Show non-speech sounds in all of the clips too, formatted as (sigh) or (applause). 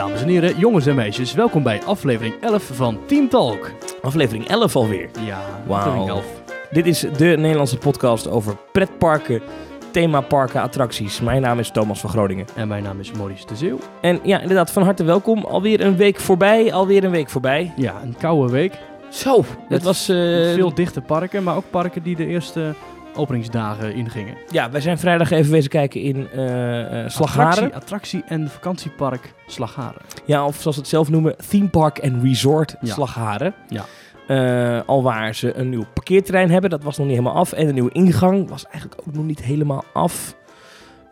Dames en heren, jongens en meisjes, welkom bij aflevering 11 van Team Talk. Aflevering 11 alweer. Ja, aflevering 11. Dit is de Nederlandse podcast over pretparken, themaparken, attracties. Mijn naam is Thomas van Groningen. En mijn naam is Maurice de Zeeuw. En ja, inderdaad, van harte welkom. Alweer een week voorbij, alweer een week voorbij. Ja, een koude week. Zo, het was... eh, Veel dichte parken, maar ook parken die de eerste openingsdagen ingingen. Ja, wij zijn vrijdag even wezen kijken in eh Slagharen. Attractie, attractie en vakantiepark Slagharen. Ja, of zoals ze het zelf noemen, Theme Park and Resort Ja. Slagharen. Ja. Eh, al waar ze een nieuw parkeerterrein hebben, dat was nog niet helemaal af. En een nieuwe ingang was eigenlijk ook nog niet helemaal af.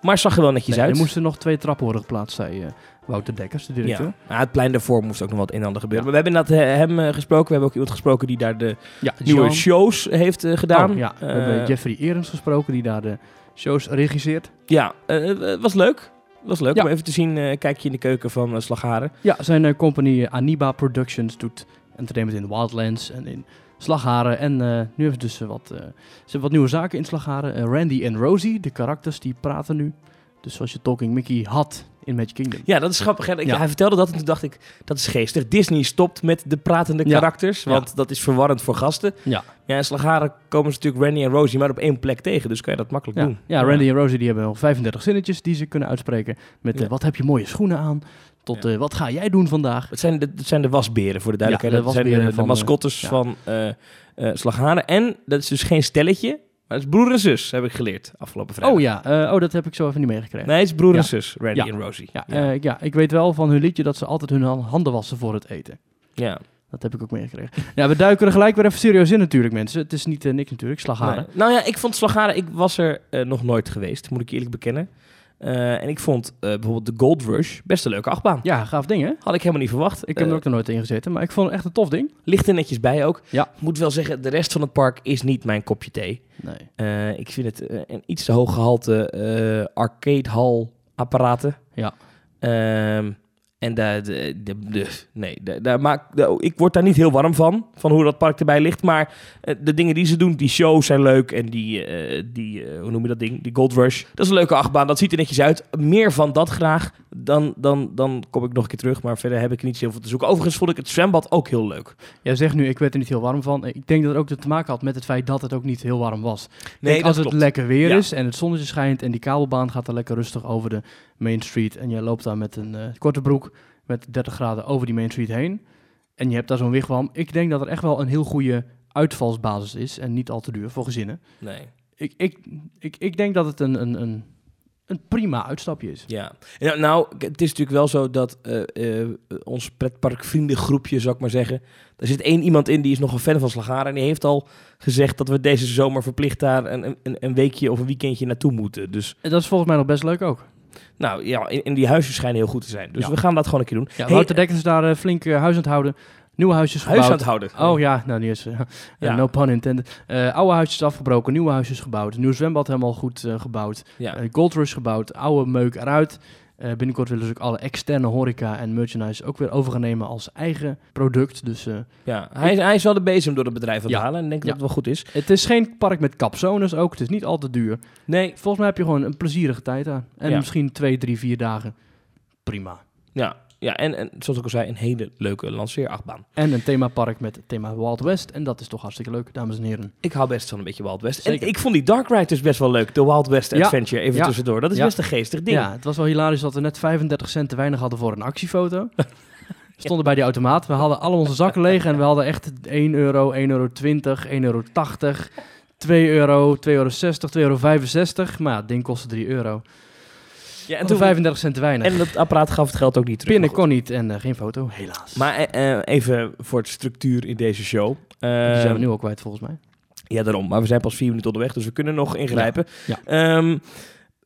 Maar zag er wel netjes Nee, uit. er moesten nog twee trappen worden geplaatst, zei eh, Wouter Dekkers, de directeur. Ja, het plein daarvoor moest ook nog wat een en ander gebeuren. Maar we hebben inderdaad eh, hem eh, gesproken. We hebben ook iemand gesproken die daar de nieuwe Jean- shows heeft eh, gedaan. Oh, ja, we hebben Jeffrey Erens gesproken, die daar de shows regisseert. Ja, was leuk. Was leuk Ja. om even te zien. eh kijk je in de keuken van eh, Slagharen. Ja, zijn company eh, Aniba Productions doet entertainment in Wildlands en in Slagharen. En nu hebben ze dus wat, ze hebben wat nieuwe zaken in Slagharen. Randy en Rosie, de karakters, die praten nu. Dus zoals je Talking Mickey had in Magic Kingdom. Ja, dat is grappig. Hè? Ik- Ja. Hij vertelde dat en toen dacht ik, dat is geestig. Disney stopt met de pratende Ja. karakters, want dat is verwarrend voor gasten. Ja. Ja, in Slagharen komen ze natuurlijk Randy en Rosie maar op één plek tegen. Dus kan je dat makkelijk doen. ja Randy en Rosie die hebben nog 35 zinnetjes die ze kunnen uitspreken. Met eh, wat heb je mooie schoenen aan, tot eh, wat ga jij doen vandaag. Het zijn de, het zijn de wasberen, voor de duidelijkheid. Dat zijn de, de mascottes eh, ja. van Slagharen. En dat is dus geen stelletje, maar het is broer en zus, heb ik geleerd afgelopen vrijdag. Oh ja, eh, oh, dat heb ik zo even niet meegekregen. Nee, het is broer Ja. en zus, Randy Ja. en Rosie. Ja, ja. eh, ja, ik weet wel van hun liedje dat ze altijd hun han- handen wassen voor het eten. ja. Dat heb ik ook meegekregen. Ja, we duiken er gelijk weer even serieus in natuurlijk, mensen. Het is niet eh, niks natuurlijk, slagharen. Nee. Nou ja, ik vond Slagharen, ik was er nog nooit geweest, moet ik eerlijk bekennen. Eh, en ik vond eh, bijvoorbeeld de Gold Rush best een leuke achtbaan. Ja, gaaf ding hè? Had ik helemaal niet verwacht. Ik heb Eh, er ook nog nooit in gezeten, maar ik vond het echt een tof ding. Ligt er netjes bij ook. Ja. Moet wel zeggen, de rest van het park is niet mijn kopje thee. Nee. Eh, ik vind het eh, een iets te hoog gehalte eh arcadehal apparaten. Ja. Ehm, en daar, de, de, de- nee, daar, maak, de- ik word daar niet heel warm van, van hoe dat park erbij ligt. Maar eh, de dingen die ze doen, die shows zijn leuk. En die, eh, die eh, hoe noem je dat ding? Die Gold Rush. Dat is een leuke achtbaan, dat ziet er netjes uit. Meer van dat graag, dan, dan, dan kom ik nog een keer terug. Maar verder heb ik niet zoveel te zoeken. Overigens vond ik het zwembad ook heel leuk. Jij zegt nu, ik werd er niet heel warm van. Ik denk dat het ook te maken had met het feit dat het ook niet heel warm was. Nee, als het klopt. lekker weer Ja. is en het zonnetje schijnt en die kabelbaan gaat er lekker rustig over de Main Street. En je loopt daar met een eh, korte broek met 30 graden over die Main Street heen. En je hebt daar zo'n wigwam. Ik denk dat er echt wel een heel goede uitvalsbasis is en niet al te duur voor gezinnen. Nee. Ik, ik, ik, ik denk dat het een, een, een, een prima uitstapje is. Ja, nou, k- het is natuurlijk wel zo dat eh, eh, ons pretparkvriendengroepje, zou ik maar zeggen, er zit één iemand in die is nog een fan van Slagharen en die heeft al gezegd dat we deze zomer verplicht daar een, een, een weekje of een weekendje naartoe moeten. Dus, En dat is volgens mij nog best leuk ook. Nou ja, in, in die huisjes schijnen heel goed te zijn. Dus Ja. we gaan dat gewoon een keer doen. Ja, Hey, Wouter Dekkers daar eh, flink eh, huis aan het houden. Nieuwe huisjes Huis aan gebouwd. het houden. Oh ja, nou is... eh, (laughs) Ja. no pun intended. Eh, oude huisjes afgebroken, nieuwe huisjes gebouwd. Nieuw zwembad helemaal goed eh, gebouwd. Ja. Eh, Gold Rush gebouwd, oude meuk eruit. Eh, binnenkort willen ze ook alle externe horeca en merchandise ook weer over gaan nemen als eigen product. Dus eh, ja. Hij, is- hij is wel de bezem door het bedrijf aan Ja. halen en ik denk Ja. dat het wel goed is. het is geen park met capsones ook. Het is niet al te duur. Nee, Volgens mij heb je gewoon een plezierige tijd aan. En Ja. misschien twee, drie, vier dagen. Prima. ja. Ja, en, en zoals ik al zei, een hele leuke lanceerachtbaan. En een themapark met het thema Wild West. En dat is toch hartstikke leuk, dames en heren. Ik hou best van een beetje Wild West. Zeker. En ik vond die Dark Ride dus best wel leuk. De Wild West Ja. Adventure, even Ja. tussendoor. Dat is Ja. best een geestig ding. Ja, het was wel hilarisch dat we net 35 cent te weinig hadden voor een actiefoto. We (laughs) stonden bij die automaat. We hadden al onze zakken leeg en we hadden echt 1 euro, 1 euro 20, 1 euro 80, 2 euro, 2 euro 60, 2 euro 65. Maar ja, het ding kostte 3 euro. Ja, En toen 35 cent te weinig. En dat apparaat gaf het geld ook niet terug. Pinnen kon niet en eh, geen foto, helaas. Maar eh, eh, even voor het structuur in deze show. die zijn we nu al kwijt volgens mij. Ja, daarom. Maar we zijn pas vier minuten onderweg, dus we kunnen nog ingrijpen. Ja, Ehm,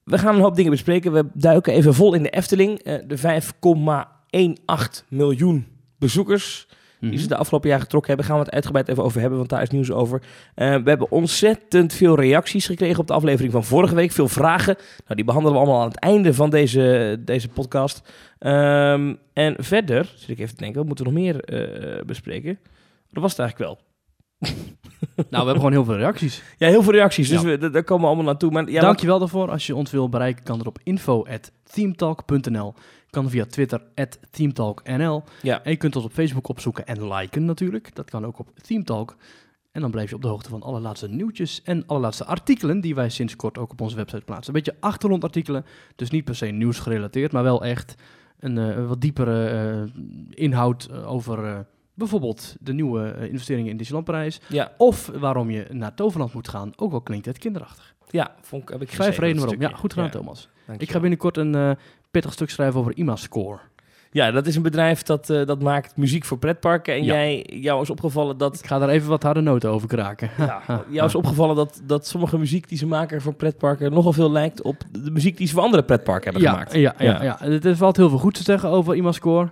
we gaan een hoop dingen bespreken. We duiken even vol in de Efteling. De 5,18 miljoen bezoekers die ze de afgelopen jaar getrokken hebben, gaan we het uitgebreid even over hebben, want daar is nieuws over. Eh, we hebben ontzettend veel reacties gekregen op de aflevering van vorige week. Veel vragen. Nou, die behandelen we allemaal aan het einde van deze, deze podcast. Ehm, en verder, zit ik even te denken, wat moeten we nog meer eh, bespreken? Dat was het eigenlijk wel. (laughs) Nou, we hebben gewoon heel veel reacties. (laughs) Ja, heel veel reacties, dus Ja. we, daar komen we allemaal naartoe. Maar, ja, Dankjewel daarvoor. Als je ons wil bereiken, kan er op info.themetalk.nl. Kan via Twitter, themetalknl. Ja. En je kunt ons op Facebook opzoeken en liken natuurlijk. Dat kan ook op Themetalk. En dan blijf je op de hoogte van alle laatste nieuwtjes en alle laatste artikelen die wij sinds kort ook op onze website plaatsen. Een beetje achtergrondartikelen, dus niet per se nieuws gerelateerd, maar wel echt een eh, wat diepere eh, inhoud eh, over bijvoorbeeld de nieuwe eh, investeringen in Disneyland Parijs. ja, Of waarom je naar Toverland moet gaan, ook al klinkt het kinderachtig. ja, vond ik, heb ik Vijf redenen waarom. Ja, goed gedaan Ja, Thomas. Ik ga binnenkort een eh, pittig stuk schrijven over IMA-score. Ja, dat is een bedrijf dat, eh, dat maakt muziek voor pretparken. En Ja. jij, jou is opgevallen dat... Ik ga daar even wat harde noten over kraken. Ja, (laughs) jou is opgevallen dat, dat sommige muziek die ze maken voor pretparken nogal veel lijkt op de muziek die ze voor andere pretparken hebben ja, gemaakt. Ja, ja, Ja. ja. Er valt heel veel goed te zeggen over IMA-score.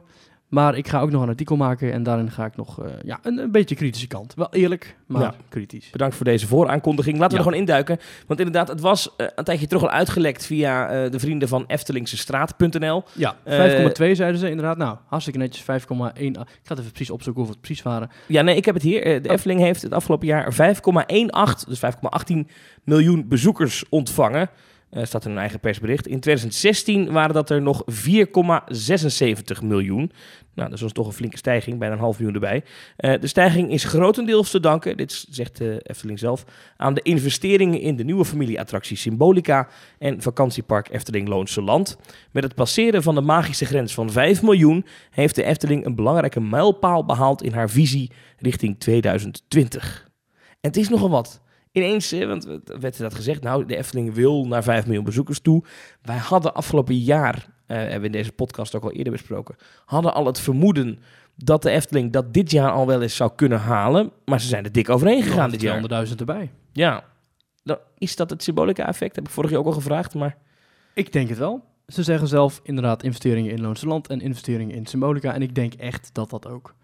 Maar ik ga ook nog een artikel maken en daarin ga ik nog eh, ja, een, een beetje kritische kant. Wel eerlijk, maar Ja. kritisch. Bedankt voor deze vooraankondiging. Laten we Ja. er gewoon induiken. Want inderdaad, het was eh, een tijdje terug al uitgelekt via eh, de vrienden van Eftelingsestraat.nl. Ja, Eh, 5,2 zeiden ze inderdaad. Nou, hartstikke netjes, 5,1. Ik ga het even precies opzoeken hoeveel het precies waren. Ja, nee, ik heb het hier. De Oh. Efteling heeft het afgelopen jaar 5,18, dus 5,18 miljoen bezoekers ontvangen. Eh, staat in hun eigen persbericht. In 2016 waren dat er nog 4,76 miljoen. Nou, dat is toch een flinke stijging, bijna een half miljoen erbij. Eh, de stijging is grotendeels te danken, dit zegt de Efteling zelf, aan de investeringen in de nieuwe familieattractie Symbolica en vakantiepark Efteling Loonse Land. Met het passeren van de magische grens van 5 miljoen heeft de Efteling een belangrijke mijlpaal behaald in haar visie richting 2020. En het is nogal wat. Ineens, hè, want werd dat gezegd, nou, de Efteling wil naar 5 miljoen bezoekers toe. Wij hadden afgelopen jaar, eh, hebben we in deze podcast ook al eerder besproken, hadden al het vermoeden dat de Efteling dat dit jaar al wel eens zou kunnen halen. Maar ze zijn er dik overheen gegaan dit jaar. 200.000 erbij. Ja, dan is dat het symbolica-effect? Heb ik vorig jaar ook al gevraagd, maar... Ik denk het wel. Ze zeggen zelf inderdaad investeringen in Loonse Land en investeringen in Symbolica. En ik denk echt dat dat ook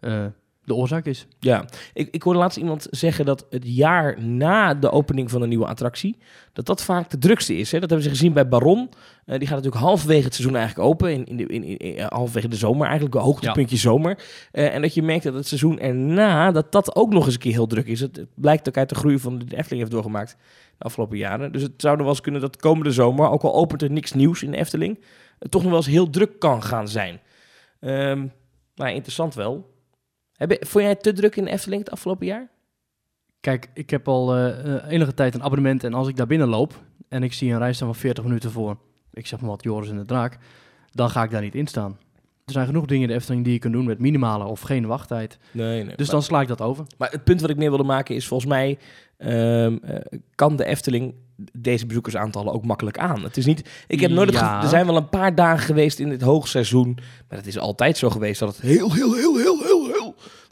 eh, de oorzaak is. Ja, ik, ik hoorde laatst iemand zeggen dat het jaar na de opening van een nieuwe attractie, dat dat vaak de drukste is. Hè? Dat hebben ze gezien bij Baron. Eh, die gaat natuurlijk halverwege het seizoen eigenlijk open, in, in de, in, in, eh, halverwege de zomer, eigenlijk een hoogtepuntje zomer. Eh, en dat je merkt dat het seizoen erna, dat dat ook nog eens een keer heel druk is. Het, het blijkt ook uit de groei van de Efteling heeft doorgemaakt de afgelopen jaren. Dus het zou er wel eens kunnen dat komende zomer, ook al opent er niks nieuws in de Efteling, het toch nog wel eens heel druk kan gaan zijn. Ehm maar interessant wel. Heb je, vond jij het te druk in de Efteling het afgelopen jaar? Kijk, ik heb al eh, eh, enige tijd een abonnement en als ik daar binnen loop en ik zie een rij staan van 40 minuten voor, ik zeg maar wat, Joris en de Draak, dan ga ik daar niet in staan. Er zijn genoeg dingen in de Efteling die je kunt doen met minimale of geen wachttijd. Nee, nee. Dus dan sla ik dat over. Maar het punt wat ik meer wilde maken is volgens mij ehm, eh, kan de Efteling deze bezoekersaantallen ook makkelijk aan. Het is niet. Ik heb nooit Ja. Er zijn wel een paar dagen geweest in het hoogseizoen, maar het is altijd zo geweest dat het heel, heel, heel, heel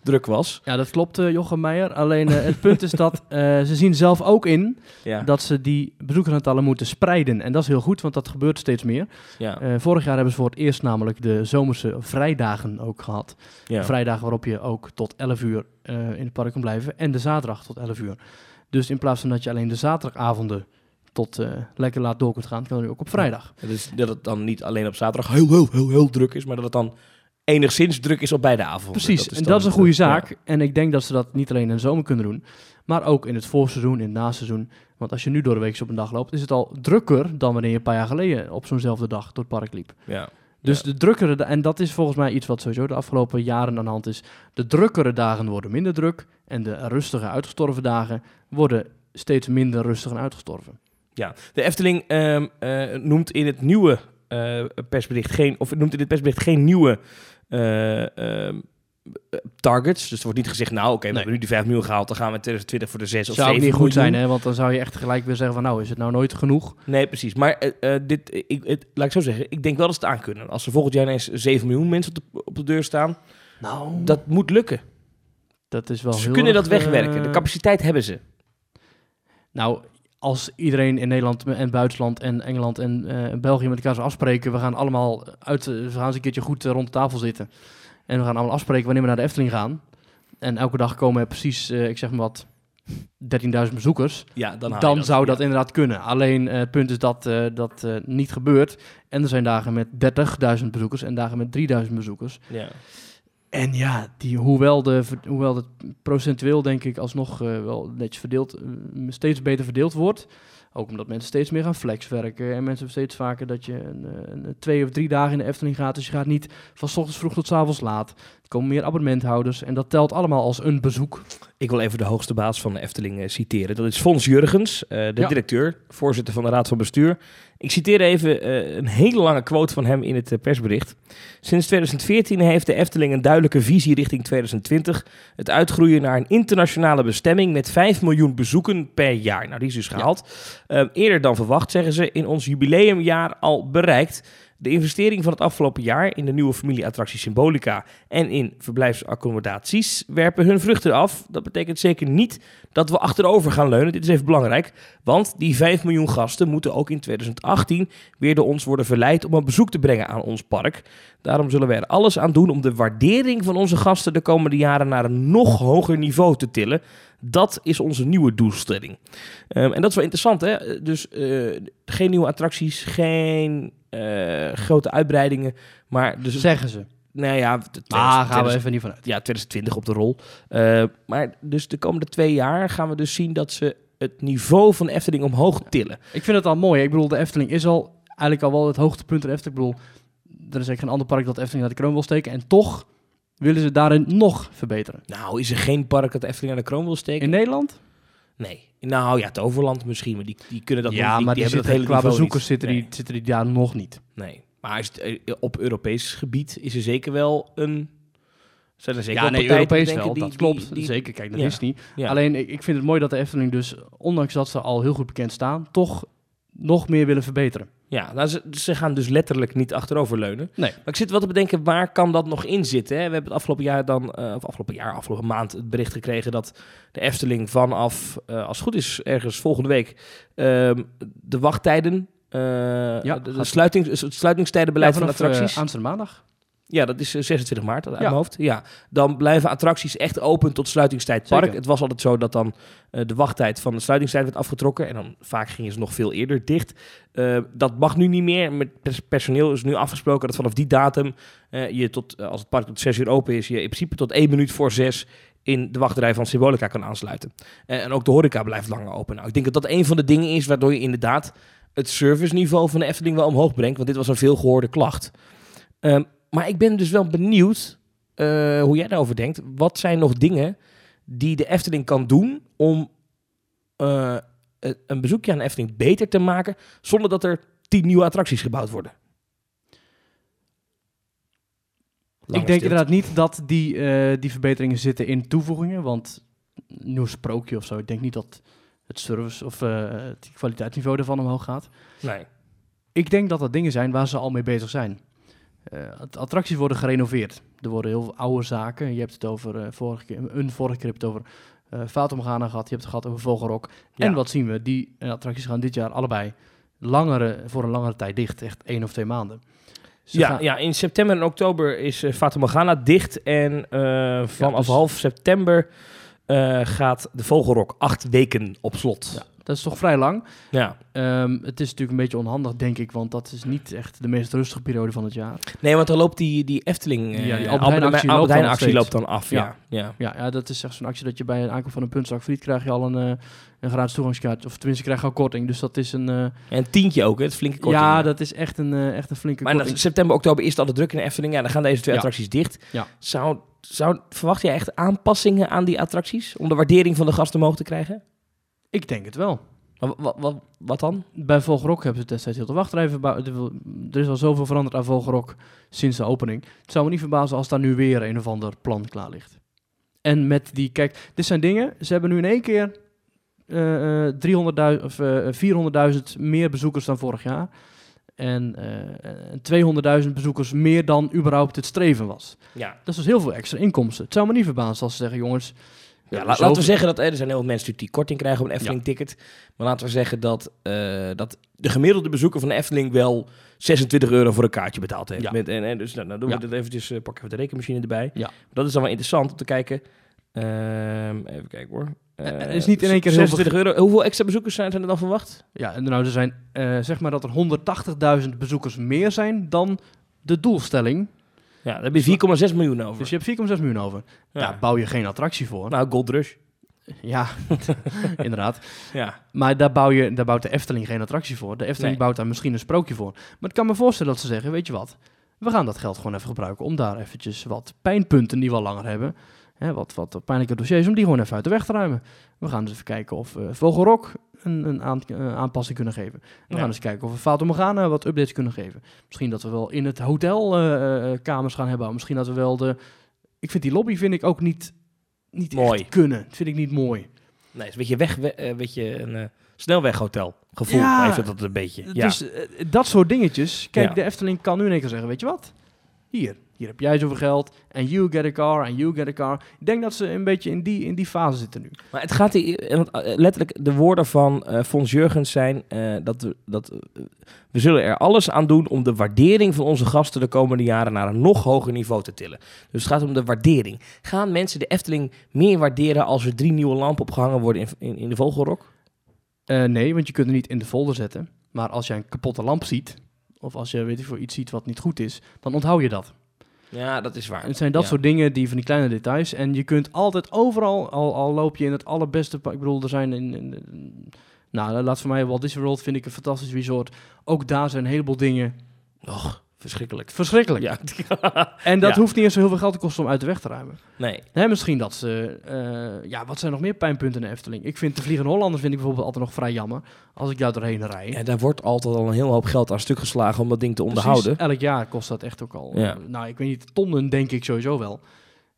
druk was. Ja, dat klopt, eh, Jochem Meijer. Alleen eh, het punt is dat eh, ze zien zelf ook in Ja. dat ze die bezoekersaantallen moeten spreiden. En dat is heel goed, want dat gebeurt steeds meer. ja. Vorig jaar hebben ze voor het eerst namelijk de zomerse vrijdagen ook gehad. ja. Vrijdagen waarop je ook tot 11 uur in het park kan blijven. En de zaterdag tot 11 uur. Dus in plaats van dat je alleen de zaterdagavonden tot lekker laat door kunt gaan, kan je nu ook op vrijdag. Dus dat het dan niet alleen op zaterdag heel, heel, heel, heel druk is, maar dat het dan enigszins druk is op beide avonden. Precies, en dat is een goede zaak. ja. En ik denk dat ze dat niet alleen in de zomer kunnen doen, maar ook in het voorseizoen, in het naseizoen. Want als je nu door de week op een dag loopt, is het al drukker dan wanneer je een paar jaar geleden op zo'nzelfde dag door het park liep. Ja. Dus Ja. de drukkere, en dat is volgens mij iets wat sowieso de afgelopen jaren aan de hand is. De drukkere dagen worden minder druk en de rustige uitgestorven dagen worden steeds minder rustig en uitgestorven. Ja, de Efteling ehm, eh, noemt in het nieuwe persbericht geen, of noemt in dit persbericht geen nieuwe eh, ehm, eh, targets. Dus er wordt niet gezegd, nou oké, we Nee. hebben nu die 5 miljoen gehaald, dan gaan we in 2020 voor de 6 of Zou 7 ook niet goed zijn, hè? want dan zou je echt gelijk weer zeggen van nou, is het nou nooit genoeg? Nee, precies. Maar eh, eh, dit, ik, het, laat ik zo zeggen, ik denk wel dat ze het aan kunnen. Als er volgend jaar ineens 7 miljoen mensen op de, op de deur staan, Nou, dat moet lukken. dat is wel Ze heel kunnen dat wegwerken. De eh, capaciteit hebben ze. Nou, als iedereen in Nederland en Duitsland en Engeland en eh, België met elkaar zou afspreken, we gaan allemaal uit, we gaan eens een keertje goed eh, rond de tafel zitten. En we gaan allemaal afspreken wanneer we naar de Efteling gaan. En elke dag komen er precies, eh, ik zeg maar wat, 13.000 bezoekers. Ja, dan, zou ja. dat inderdaad kunnen. Alleen het punt is dat dat niet gebeurt. En er zijn dagen met 30.000 bezoekers en dagen met 3.000 bezoekers. Ja. En ja, die, hoewel, de, hoewel het procentueel denk ik alsnog eh, wel netjes verdeeld, eh, steeds beter verdeeld wordt. Ook omdat mensen steeds meer gaan flexwerken. En mensen steeds vaker dat je een, eh, een, twee of drie dagen in de Efteling gaat. Dus je gaat niet van 's ochtends vroeg tot 's avonds laat. Er komen meer abonnementhouders. En dat telt allemaal als een bezoek. Ik wil even de hoogste baas van de Efteling citeren. Dat is Fons Jurgens, de Ja. directeur, voorzitter van de Raad van Bestuur. Ik citeer even eh, een hele lange quote van hem in het eh, persbericht. Sinds 2014 heeft de Efteling een duidelijke visie richting 2020. Het uitgroeien naar een internationale bestemming met 5 miljoen bezoeken per jaar. Nou, die is dus gehaald. Eh, eerder dan verwacht, zeggen ze, in ons jubileumjaar al bereikt. De investering van het afgelopen jaar in de nieuwe familieattractie Symbolica en in verblijfsaccommodaties werpen hun vruchten af. Dat betekent zeker niet dat we achterover gaan leunen. Dit is even belangrijk, want die 5 miljoen gasten moeten ook in 2018 weer door ons worden verleid om een bezoek te brengen aan ons park. Daarom zullen we er alles aan doen om de waardering van onze gasten de komende jaren naar een nog hoger niveau te tillen. Dat is onze nieuwe doelstelling. Ehm, en dat is wel interessant, hè? Dus eh, geen nieuwe attracties, geen eh, grote uitbreidingen, maar dus Zeggen ze. nou ja, Maar gaan we 2000 even niet vanuit. ja, 2020 op de rol. Eh, maar dus de komende twee jaar gaan we dus zien dat ze het niveau van de Efteling omhoog tillen. Ik vind het al mooi. Ik bedoel, de Efteling is al eigenlijk al wel het hoogtepunt van Efteling. Ik bedoel, er is eigenlijk geen ander park dat de Efteling naar de kroon wil steken. En toch willen ze daarin nog verbeteren. Nou, is er geen park dat de Efteling aan de kroon wil steken? In Nederland? Nee. Nou ja, het Overland misschien, maar die, die kunnen dat nog ja, niet. maar die, hebben dat qua hele niveau bezoekers zitten, nee. die, zitten die daar nog niet. Nee. Maar is het, eh, op Europees gebied is er zeker wel een... Zijn er zeker ja, nee, die Europees denken wel, die- dat klopt. die- die- Zeker, kijk naar ja. Disney. Ja. Alleen, ik, ik vind het mooi dat de Efteling dus, ondanks dat ze al heel goed bekend staan, toch nog meer willen verbeteren. Ja, nou, ze, ze gaan dus letterlijk niet achteroverleunen. Nee. Maar ik zit wel te bedenken, waar kan dat nog in zitten? Hè? We hebben het afgelopen jaar dan, eh, of afgelopen jaar, afgelopen maand, het bericht gekregen dat de Efteling vanaf, eh, als het goed is, ergens volgende week, ehm, de wachttijden, eh, de, de sluiting, het sluitingstijdenbeleid Ja, van de vanaf, attracties. eh, aanstaande maandag. Ja, dat is eh, 26 maart uit Ja. mijn hoofd. Ja, dan blijven attracties echt open tot sluitingstijd park. Zeker. Het was altijd zo dat dan eh, de wachttijd van de sluitingstijd werd afgetrokken. En dan vaak gingen ze nog veel eerder dicht. Eh, dat mag nu niet meer. Met pers- personeel is nu afgesproken dat vanaf die datum eh, je tot, eh, als het park tot 6 uur open is, je in principe tot 1 minuut voor 6 in de wachtrij van Symbolica kan aansluiten. Eh, en ook de horeca blijft langer open. Nou, ik denk dat dat een van de dingen is waardoor je inderdaad het serviceniveau van de Efteling wel omhoog brengt. Want dit was een veel gehoorde klacht. Ehm, maar ik ben dus wel benieuwd eh, hoe jij daarover denkt. Wat zijn nog dingen die de Efteling kan doen om eh, het- een bezoekje aan de Efteling beter te maken, zonder dat er tien nieuwe attracties gebouwd worden? Ik denk inderdaad niet dat die, eh, die verbeteringen zitten in toevoegingen, want een nieuw sprookje of zo, ik denk niet dat het service of eh, het kwaliteitsniveau ervan omhoog gaat. Nee. Ik denk dat dat dingen zijn waar ze al mee bezig zijn. Eh, at- attracties worden gerenoveerd. Er worden heel veel oude zaken. Je hebt het over, eh, vorige keer, een vorige keer heb je het over eh Fata Morgana gehad. Je hebt het gehad over Vogelrok. Ja. En wat zien we? Die eh, attracties gaan dit jaar allebei langere, voor een langere tijd dicht. Echt één of twee maanden. Ze Ja, gaan- ja, in september en oktober is uh, dicht. En eh, vanaf dus- half september eh, gaat de Vogelrok acht weken op slot. Ja, dat is toch vrij lang. Ja. Ehm, het is natuurlijk een beetje onhandig, denk ik, want dat is niet echt de meest rustige periode van het jaar. Nee, want dan loopt die, die Efteling... eh, Ja, die Albert Albert Heijn actie Albert loopt Heijn dan loopt af. Ja. Ja. Ja, ja, dat is echt zo'n actie dat je bij een aankoop van een puntzak friet krijg je al een, eh, een gratis toegangskaart. Of tenminste, krijg je al korting. Dus dat is een... eh, En een tientje ook, hè? Het flinke korting. ja, dat is echt een, eh, echt een flinke Maar in korting. september, oktober is het al de druk in de Efteling. Ja, dan gaan deze twee attracties dicht. Ja. Zou, zou, verwacht jij echt aanpassingen aan die attracties? Om de waardering van de gasten omhoog te krijgen? Ik denk het wel. Maar wat, wat, wat dan? Bij Volgerok hebben ze destijds heel de wachtrij verbouwd. Er is al zoveel veranderd aan Volgerok sinds de opening. Het zou me niet verbazen als daar nu weer een of ander plan klaar ligt. En met die, kijk, dit zijn dingen. Ze hebben nu in één keer eh, eh, 300.000 of eh, 400.000 meer bezoekers dan vorig jaar. En eh, en 200.000 bezoekers meer dan überhaupt het streven was. Ja. Dat is dus heel veel extra inkomsten. Het zou me niet verbazen als ze zeggen, jongens... Ja, laten we zeggen dat eh, er zijn heel veel mensen die korting krijgen op een Efteling-ticket. Maar laten we zeggen dat, eh, dat de gemiddelde bezoeker van de Efteling wel 26 euro voor een kaartje betaald heeft. Ja. Met, en, en dus nou, dan doen we dit eventjes, eh, pakken we de rekenmachine erbij. Ja. Dat is dan wel interessant om te kijken. Ehm, even kijken hoor. Er is niet in één keer heel veel 26 euro. Hoeveel extra bezoekers zijn zijn er dan verwacht? Ja, nou, er zijn zeg maar dat er 180.000 bezoekers meer zijn dan de doelstelling. Ja, daar heb je 4,6 miljoen over. Dus je hebt 4,6 miljoen over. Ja. Daar bouw je geen attractie voor. Nou, Gold Rush. Ja, (laughs) inderdaad. Ja. Maar daar, bouw je, daar bouwt de Efteling geen attractie voor. De Efteling Nee. bouwt daar misschien een sprookje voor. Maar ik kan me voorstellen dat ze zeggen, weet je wat, we gaan dat geld gewoon even gebruiken om daar eventjes wat pijnpunten die we al langer hebben, hè, wat, wat pijnlijke dossiers, om die gewoon even uit de weg te ruimen. We gaan dus even kijken of eh Vogelrok een, een aan- eh, aanpassing kunnen geven. We Ja. gaan eens kijken of we Fata Morgana wat updates kunnen geven. Misschien dat we wel in het hotel eh, kamers gaan hebben. Misschien dat we wel de... Ik vind die lobby vind ik ook niet, niet Mooi. echt kunnen. Dat vind ik niet mooi. Nee, het is een beetje, weg, we- eh, weet je, een snelweghotel gevoel. Ja. heeft dat een beetje. Ja. Dus dat soort dingetjes. Kijk, Ja. de Efteling kan nu in één keer zeggen, weet je wat? Hier, hier heb jij zoveel geld. En you get a car, en you get a car. Ik denk dat ze een beetje in die, in die fase zitten nu. Maar het gaat hier, eh, eh, letterlijk, de woorden van eh Fons Jurgens zijn dat, we, dat we zullen er alles aan doen om de waardering van onze gasten de komende jaren naar een nog hoger niveau te tillen. Dus het gaat om de waardering. Gaan mensen de Efteling meer waarderen als er drie nieuwe lampen opgehangen worden in, in, in de Vogelrok? Nee, want je kunt er niet in de folder zetten. Maar als jij een kapotte lamp ziet, of als je weet ik, veel, iets ziet wat niet goed is, dan onthoud je dat. Ja, dat is waar. Het zijn dat Ja. soort dingen, die van die kleine details. En je kunt altijd overal, al, al loop je in het allerbeste... Ik bedoel, er zijn in... in- in- nou, laat voor mij Walt Disney World vind ik een fantastisch resort. Ook daar zijn een heleboel dingen Och, verschrikkelijk. verschrikkelijk. Ja. (laughs) En dat Ja. hoeft niet eens zo heel veel geld te kosten om uit de weg te ruimen. nee. Hè, misschien dat ze... eh, ja, wat zijn nog meer pijnpunten in de Efteling? Ik vind de Vliegende Hollander vind ik bijvoorbeeld altijd nog vrij jammer. Als ik daar doorheen rij. Ja, daar wordt altijd al een heel hoop geld aan stuk geslagen om dat ding te Precies, onderhouden. elk jaar kost dat echt ook al. Ja. Nou, ik weet niet, tonnen denk ik sowieso wel.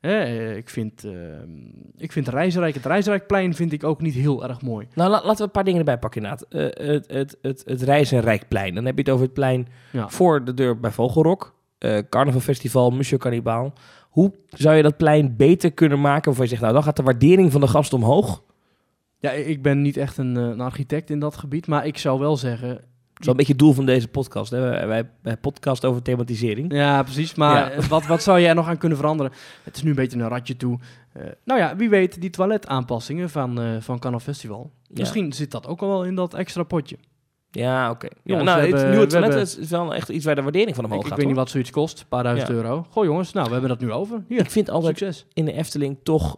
Eh, ik vind, eh, ik vind het Reisrijkplein vind ik ook niet heel erg mooi. Nou, la- laten we een paar dingen erbij pakken inderdaad. Eh, het, het, het, het Reis- en Rijkplein. Dan heb je het over het plein Ja. voor de deur bij Vogelrok. eh Carnaval Festival, Monsieur Cannibal. Hoe zou je dat plein beter kunnen maken? Waarvan je zegt, nou dan gaat de waardering van de gast omhoog. Ja, ik ben niet echt een, een architect in dat gebied, maar ik zou wel zeggen... Dat is wel een beetje het doel van deze podcast. Hè? Wij, wij, podcast over thematisering. Ja, precies. Maar Ja. eh, Wat, wat zou er nog aan kunnen veranderen? Het is nu een beetje een ratje toe. Eh, nou ja, wie weet, die toiletaanpassingen van, eh van Carnaval Festival. Ja. Misschien zit dat ook al wel in dat extra potje. Ja, oké. Ja, Jongens, nou, het nieuwe we toilet hebben- is wel echt iets waar de waardering van omhoog Ik, ik gaat. weet niet wat zoiets kost, een paar duizend Ja. euro. Goh jongens, nou, we hebben dat nu over. Hier, Ik vind altijd succes. in de Efteling toch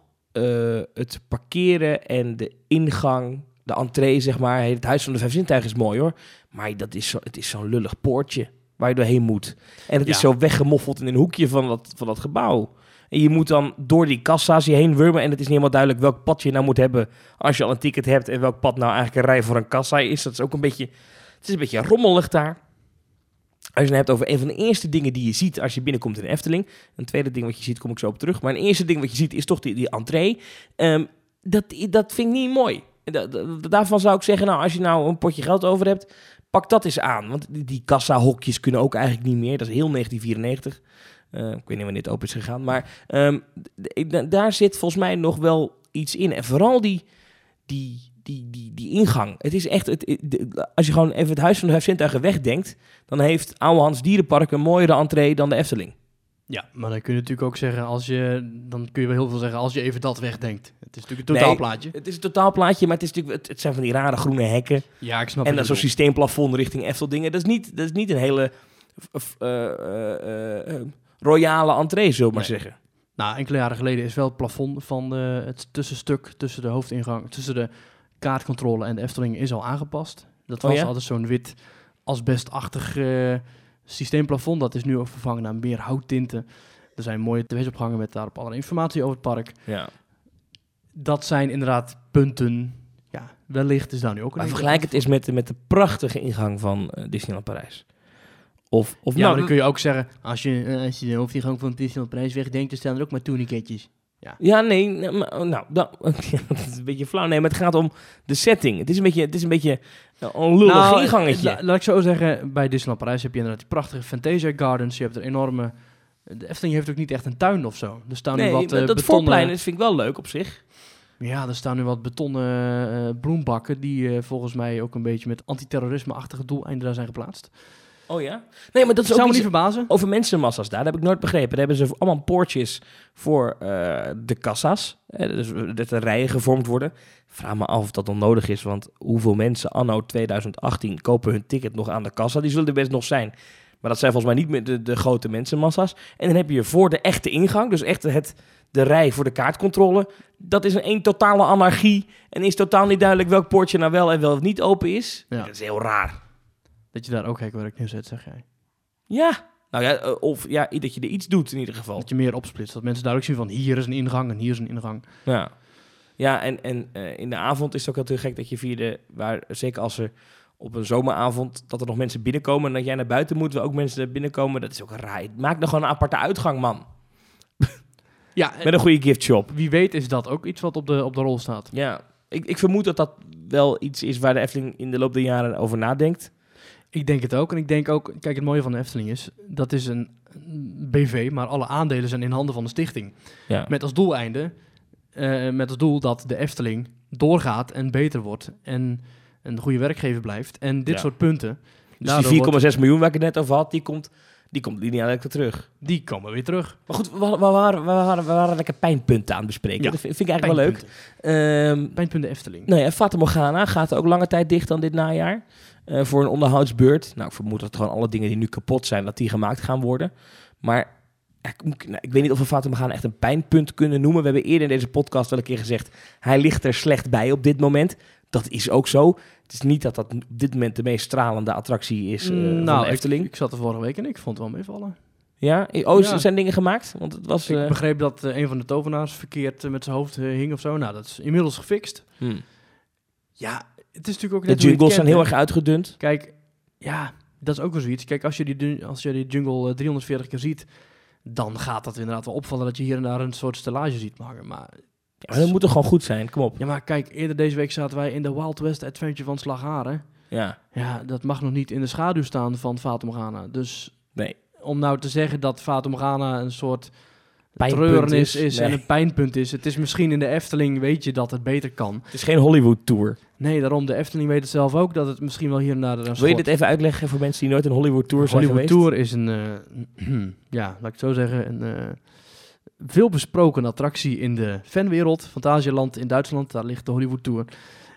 het parkeren en de ingang, de entree, zeg maar. Het Huis van de Vijf Zintuigen is mooi hoor. Maar dat is zo, het is zo'n lullig poortje waar je doorheen moet. En het is zo weggemoffeld in een hoekje van dat, van dat gebouw. En je moet dan door die kassa's je heen wurmen. En het is niet helemaal duidelijk welk pad je nou moet hebben als je al een ticket hebt. En welk pad nou eigenlijk een rij voor een kassa is. Dat is ook een beetje, het is een beetje rommelig daar. Als je het hebt over een van de eerste dingen die je ziet als je binnenkomt in de Efteling. Een tweede ding wat je ziet, kom ik zo op terug. Maar een eerste ding wat je ziet is toch die, die entree. Ehm, dat, dat vind ik niet mooi. Da- da- daarvan zou ik zeggen, nou, als je nou een potje geld over hebt, pak dat eens aan. Want die, die kassa-hokjes kunnen ook eigenlijk niet meer. Dat is heel 1994. Eh, ik weet niet wanneer het open is gegaan. Maar ehm, daar zit volgens mij nog wel iets in. En vooral die, die, die, die, die ingang. Het is echt, het, als je gewoon even het Huis van de Vijf wegdenkt, dan heeft Oude Hans Dierenpark een mooiere entree dan de Efteling. Ja, maar dan kun je natuurlijk ook zeggen, als je, dan kun je wel heel veel zeggen als je even dat wegdenkt. Het is natuurlijk een Nee. totaalplaatje. Het is een totaalplaatje, maar het, is natuurlijk, het, het zijn van die rare groene hekken. Ja, ik snap en wat dan je zo'n systeemplafond richting Efteldingen. Dat is niet, dat is niet een hele eh, eh, eh, royale entree, zullen we maar Nee. zeggen. Nou, enkele jaren geleden is wel het plafond van het tussenstuk tussen de hoofdingang, tussen de kaartcontrole en de Efteling is al aangepast. Dat Oh was ja? altijd zo'n wit asbestachtig systeemplafond. Dat is nu ook vervangen naar meer houttinten. Er zijn mooie tv's opgehangen met daarop allerlei informatie over het park. Ja. Dat zijn inderdaad punten. Ja, wellicht is daar nu ook een Maar vergelijk het eens met, de- met de prachtige ingang van eh, Disneyland Parijs. Of, of Ja, nou, maar dan kun je ook zeggen, als je, eh, als je de hoofdingang van Disneyland Prijs wegdenkt, dan staan er ook maar tourniquetjes. Ja, nee, nee, oh, nou, (laughs) dat, dat is een beetje flauw. Nee, maar het gaat om de setting. Het is een beetje, het is een beetje een lullig Nou, ingangetje. la- laat ik zo zeggen, bij Disneyland Parijs heb je inderdaad die prachtige Fantasia Gardens. Je hebt er enorme... De Efteling heeft ook niet echt een tuin of zo. Er staan nu wat eh, dat voorplein vind ik wel leuk op zich. Ja, er staan nu wat betonnen eh, bloembakken... die eh, volgens mij ook een beetje met antiterrorisme-achtige doeleinden daar zijn geplaatst. Oh ja? Nee, maar dat is zou ook me niet verbazen. over mensenmassa's daar. Dat heb ik nooit begrepen. Daar hebben ze allemaal poortjes voor eh, de kassa's. Dus dat er rijen gevormd worden. Vraag me af of dat dan nodig is. Want hoeveel mensen anno 2018 kopen hun ticket nog aan de kassa? Die zullen er best nog zijn. Maar dat zijn volgens mij niet meer de, de grote mensenmassa's. En dan heb je voor de echte ingang, dus echt het, de rij voor de kaartcontrole. Dat is een, een totale anarchie. En is totaal niet duidelijk welk poortje nou wel en wel niet open is. Ja. Dat is heel raar. Dat je daar ook hekwerk neerzet, zeg jij. Ja. Nou ja, eh, of ja, dat je er iets doet in ieder geval. Dat je meer opsplitst. Dat mensen duidelijk zien van hier is een ingang en hier is een ingang. Ja, ja en, en eh, in de avond is het ook heel te gek dat je via de... Waar, zeker als er op een zomeravond dat er nog mensen binnenkomen... en dat jij naar buiten moet, waar ook mensen binnenkomen. Dat is ook raar. Maak nog gewoon een aparte uitgang, man. (laughs) Ja, Met een goede giftshop. wie weet is dat ook iets wat op de, op de rol staat. Ja, ik, ik vermoed dat dat wel iets is waar de Efteling in de loop der jaren over nadenkt. Ik denk het ook. En ik denk ook, kijk, het mooie van de Efteling is, dat is een BV, maar alle aandelen zijn in handen van de stichting. Ja. Met als doeleinde, eh, met als doel dat de Efteling doorgaat en beter wordt. En een goede werkgever blijft. En dit Ja. soort punten, Dus die wordt- 4,6 miljoen waar ik het net over had, die komt, die komt lineair weer terug. die komen weer terug. Maar goed, we, we, waren, we, waren, we waren lekker pijnpunten aan het bespreken. Ja, Dat vind, ik eigenlijk wel leuk. Pijnpunten. Ehm Pijnpunten Efteling. nou ja, Fata Morgana gaat ook lange tijd dicht dan dit najaar. Eh, voor een onderhoudsbeurt. Nou, ik vermoed dat gewoon alle dingen die nu kapot zijn, dat die gemaakt gaan worden. Maar ik, nou, ik weet niet of we Fata Morgana echt een pijnpunt kunnen noemen. We hebben eerder in deze podcast wel een keer gezegd, hij ligt er slecht bij op dit moment. Dat is ook zo. Het is niet dat dat op dit moment de meest stralende attractie is eh, van nou, de ik, Efteling. ik zat er vorige week en ik vond het wel meevallen. ja? Oh, Ja. zijn dingen gemaakt? Want het was... Ik eh, begreep dat een van de tovenaars verkeerd met zijn hoofd hing of zo. Nou, dat is inmiddels gefixt. hmm. Ja, het is natuurlijk ook De net het jungles zijn heel erg uitgedund. Kijk, ja, dat is ook wel zoiets. Kijk, als je die, als je die jungle eh, 340 keer ziet, dan gaat dat inderdaad wel opvallen dat je hier en daar een soort stellage ziet hangen. Maar, Ja, dat moet toch gewoon goed zijn? Kom op. ja, maar kijk, eerder deze week zaten wij in de Wild West Adventure van Slagharen. Ja. Ja, dat mag nog niet in de schaduw staan van Fata Morgana. Dus Nee. om nou te zeggen dat Fata Morgana een soort Pijnpunt treurnis is, is, nee. en een pijnpunt is. Het is misschien in de Efteling, weet je dat het beter kan. Het is geen Hollywood tour. Nee, daarom, de Efteling weet het zelf ook, dat het misschien wel hier en daar Wil je dit even uitleggen voor mensen die nooit een Hollywood tour zijn Hollywood geweest? Tour is een, eh, (clears throat) ja, laat ik het zo zeggen, een eh, veel besproken attractie in de fanwereld. Fantasialand in Duitsland, daar ligt de Hollywood Tour.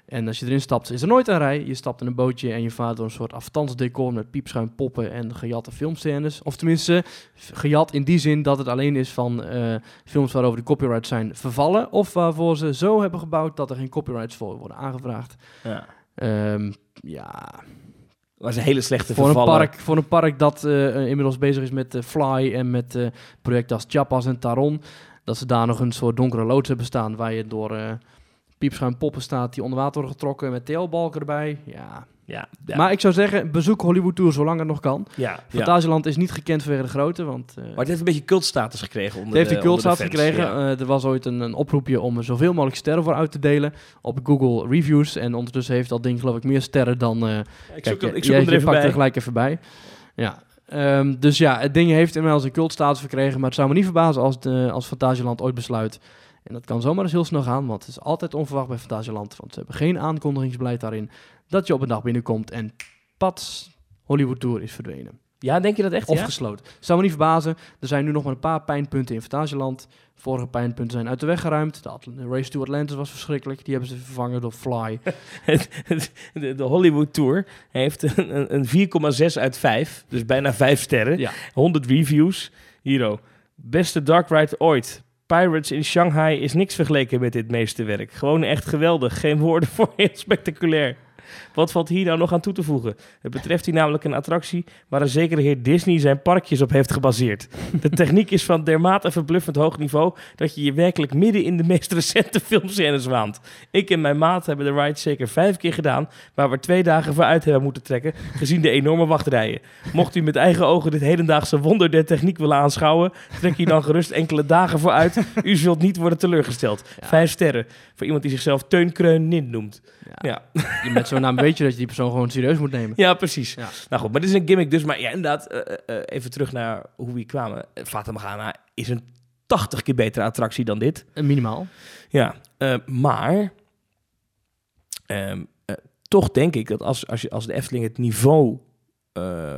En als je erin stapt, is er nooit een rij. Je stapt in een bootje en je vaart door een soort afstandsdecor met piepschuim poppen en gejatte filmscènes. Of tenminste, gejat in die zin dat het alleen is van eh, films waarover de copyrights zijn vervallen. Of waarvoor ze zo hebben gebouwd dat er geen copyrights voor worden aangevraagd. Ja. Ehm, ja, Dat was een hele slechte voor een, vervallen. park, voor een park dat eh, eh, inmiddels bezig is met Fly en met projecten als Chiapas en Taron. Dat ze daar nog een soort donkere loods hebben staan waar je door piepschuim poppen staat die onder water worden getrokken met TL-balken erbij. Ja. Ja, ja. Maar ik zou zeggen, bezoek Hollywood Tour zolang het nog kan. ja, ja. Fantasieland is niet gekend vanwege de grootte, want eh, Maar het heeft een beetje cultstatus gekregen. Onder het heeft de, een cultstatus de gekregen. ja. Eh, er was ooit een, een oproepje om er zoveel mogelijk sterren voor uit te delen op Google Reviews. En ondertussen heeft dat ding geloof ik meer sterren dan... eh, ik Kijk, zoek, hem- ik zoek jij- er even er gelijk even bij. Ja. Ehm, dus ja, het ding heeft inmiddels een cultstatus verkregen. Maar het zou me niet verbazen als, de, als Fantasieland ooit besluit. En dat kan zomaar eens heel snel gaan, want het is altijd onverwacht bij Fantasieland. Want ze hebben geen aankondigingsbeleid daarin. Dat je op een dag binnenkomt en pats, Hollywood Tour is verdwenen. Ja, denk je dat echt? Of ja? gesloten. Zou me niet verbazen. Er zijn nu nog maar een paar pijnpunten in Fantasieland. Vorige pijnpunten zijn uit de weg geruimd. De, Atl- Race to Atlantis was verschrikkelijk. Die hebben ze vervangen door Fly. (laughs) de, de Hollywood Tour heeft een, een- een 4,6 uit 5. Dus bijna 5 sterren. Ja. 100 reviews. Hero. Beste dark ride ooit. Pirates in Shanghai is niks vergeleken met dit meesterwerk. Gewoon echt geweldig. Geen woorden voor heel spectaculair. Wat valt hier nou nog aan toe te voegen? Het betreft hier namelijk een attractie waar een zekere heer Disney zijn parkjes op heeft gebaseerd. De techniek is van dermate verbluffend hoog niveau dat je je werkelijk midden in de meest recente filmscènes waant. Ik en mijn maat hebben de ride zeker vijf keer gedaan, waar we twee dagen voor uit hebben moeten trekken, gezien de enorme wachtrijen. Mocht u met eigen ogen dit hedendaagse wonder der techniek willen aanschouwen, trek hier dan gerust enkele dagen voor uit. U zult niet worden teleurgesteld. Ja. Vijf sterren voor iemand die zichzelf Teun Kreun Nin noemt. Ja. Ja. Je Met zo'n naam weet (laughs) je dat je die persoon gewoon serieus moet nemen. Ja, precies. Ja. Nou goed, maar dit is een gimmick dus. Maar ja, inderdaad, eh, eh, eh, even terug naar hoe we hier kwamen. Fata Morgana is een 80 keer betere attractie dan dit. Minimaal. Ja, maar ehm, eh, toch denk ik dat als, als, je, als de Efteling het niveau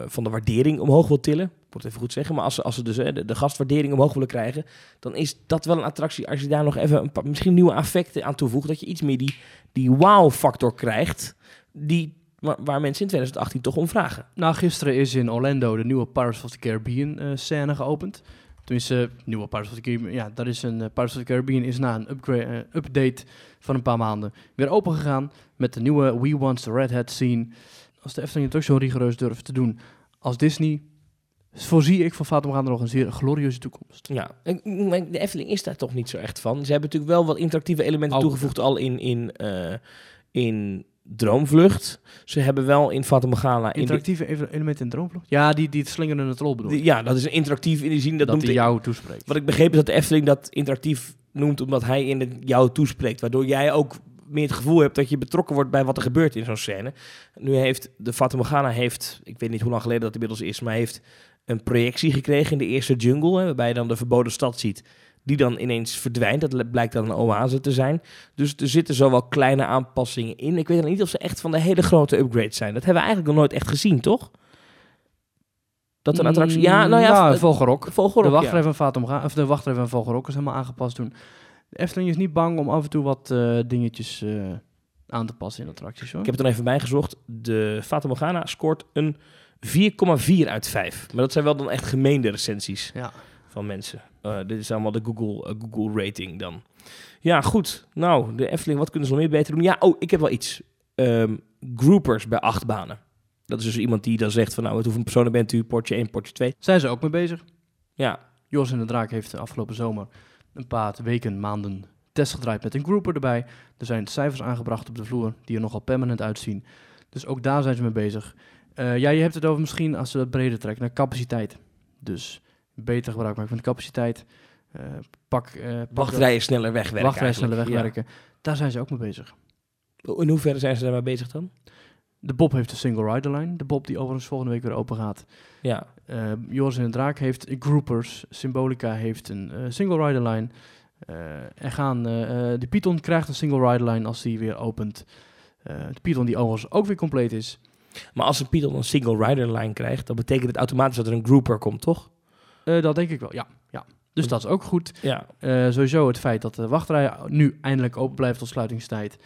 van de waardering omhoog wil tillen, moet even goed zeggen, maar als ze, als ze dus eh, de, de gastwaardering omhoog willen krijgen, dan is dat wel een attractie als je daar nog even een paar, misschien nieuwe affecten aan toevoegt, dat je iets meer die, die wow-factor krijgt, die waar, mensen in 2018 toch om vragen. Nou, gisteren is in Orlando de nieuwe Pirates of the Caribbean eh, scène geopend. Tenminste, nieuwe Pirates of the Caribbean. Ja, dat is een eh, Pirates of the Caribbean is na een upgrade, eh, update van een paar maanden weer open gegaan met de nieuwe We Want the Red Hat scene. Als de Efteling het ook zo rigoureus durft te doen als Disney, voorzie ik van Fata Morgana nog een zeer glorieuze toekomst. Ja, maar de Efteling is daar toch niet zo echt van. Ze hebben natuurlijk wel wat interactieve elementen toegevoegd al in, in, eh, in Droomvlucht. Ze hebben wel in Fata Morgana... In de- Interactieve elementen in Droomvlucht? Ja, die, die het slingerende troll bedoel. die- ja, dat is een interactief in die zin. Dat, dat noemt die jou toespreekt. Wat ik begreep is dat de Efteling dat interactief noemt omdat hij in het jou toespreekt. Waardoor jij ook meer het gevoel hebt dat je betrokken wordt bij wat er gebeurt in zo'n scène. Nu heeft de Fata Morgana heeft, ik weet niet hoe lang geleden dat inmiddels is, maar heeft een projectie gekregen in de eerste jungle, hè, waarbij je dan de verboden stad ziet. Die dan ineens verdwijnt. Dat blijkt dan een oase te zijn. Dus er zitten zo wel kleine aanpassingen in. Ik weet dan niet of ze echt van de hele grote upgrades zijn. Dat hebben we eigenlijk nog nooit echt gezien, toch? Dat een attractie... Ja, nou ja... Nou, v- Vogelrok. Vogelrok, de ja. wachtrij van Fatum Ga- of de wachtrij van Vogelrok is helemaal aangepast toen. De Efteling is niet bang om af en toe wat eh, dingetjes eh, aan te passen in attracties hoor. Ik heb het dan even bijgezocht. De Fata Morgana scoort een 4,4 uit 5. Maar dat zijn wel dan echt gemeende recensies Ja. van mensen. Eh, dit is allemaal de Google, eh, Google rating dan. Ja, goed. Nou, de Efteling, wat kunnen ze nog meer beter doen? Ja, oh, ik heb wel iets. Ehm, groupers bij acht banen. Dat is dus iemand die dan zegt van, nou, hoeveel personen bent u? Portje 1, portje 2. Zijn ze ook mee bezig? Ja, Jos en de Draak heeft de afgelopen zomer een paar weken, maanden test gedraaid met een grouper erbij. Er zijn cijfers aangebracht op de vloer die er nogal permanent uitzien. Dus ook daar zijn ze mee bezig. Eh, ja, je hebt het over misschien, als we dat breder trekken, naar capaciteit. Dus beter gebruik maken van de capaciteit. Eh, pak, eh wachtrijen sneller wegwerken wachtrij sneller wegwerken. Daar zijn ze ook mee bezig. In hoeverre zijn ze daarmee bezig dan? De Bob heeft een single rider line. De Bob die overigens volgende week weer open gaat. Ja, Eh, Joris en de Draak heeft groupers. Symbolica heeft een single rider line. Er gaan, de Python krijgt een single rider line als die weer opent. De Python die overigens ook weer compleet is. Maar als een Python een single rider line krijgt, dan betekent het automatisch dat er een grouper komt, toch? Eh, dat denk ik wel, ja. ja. Dus dat is ook goed. Ja, Eh, sowieso het feit dat de wachtrij nu eindelijk open blijft tot sluitingstijd.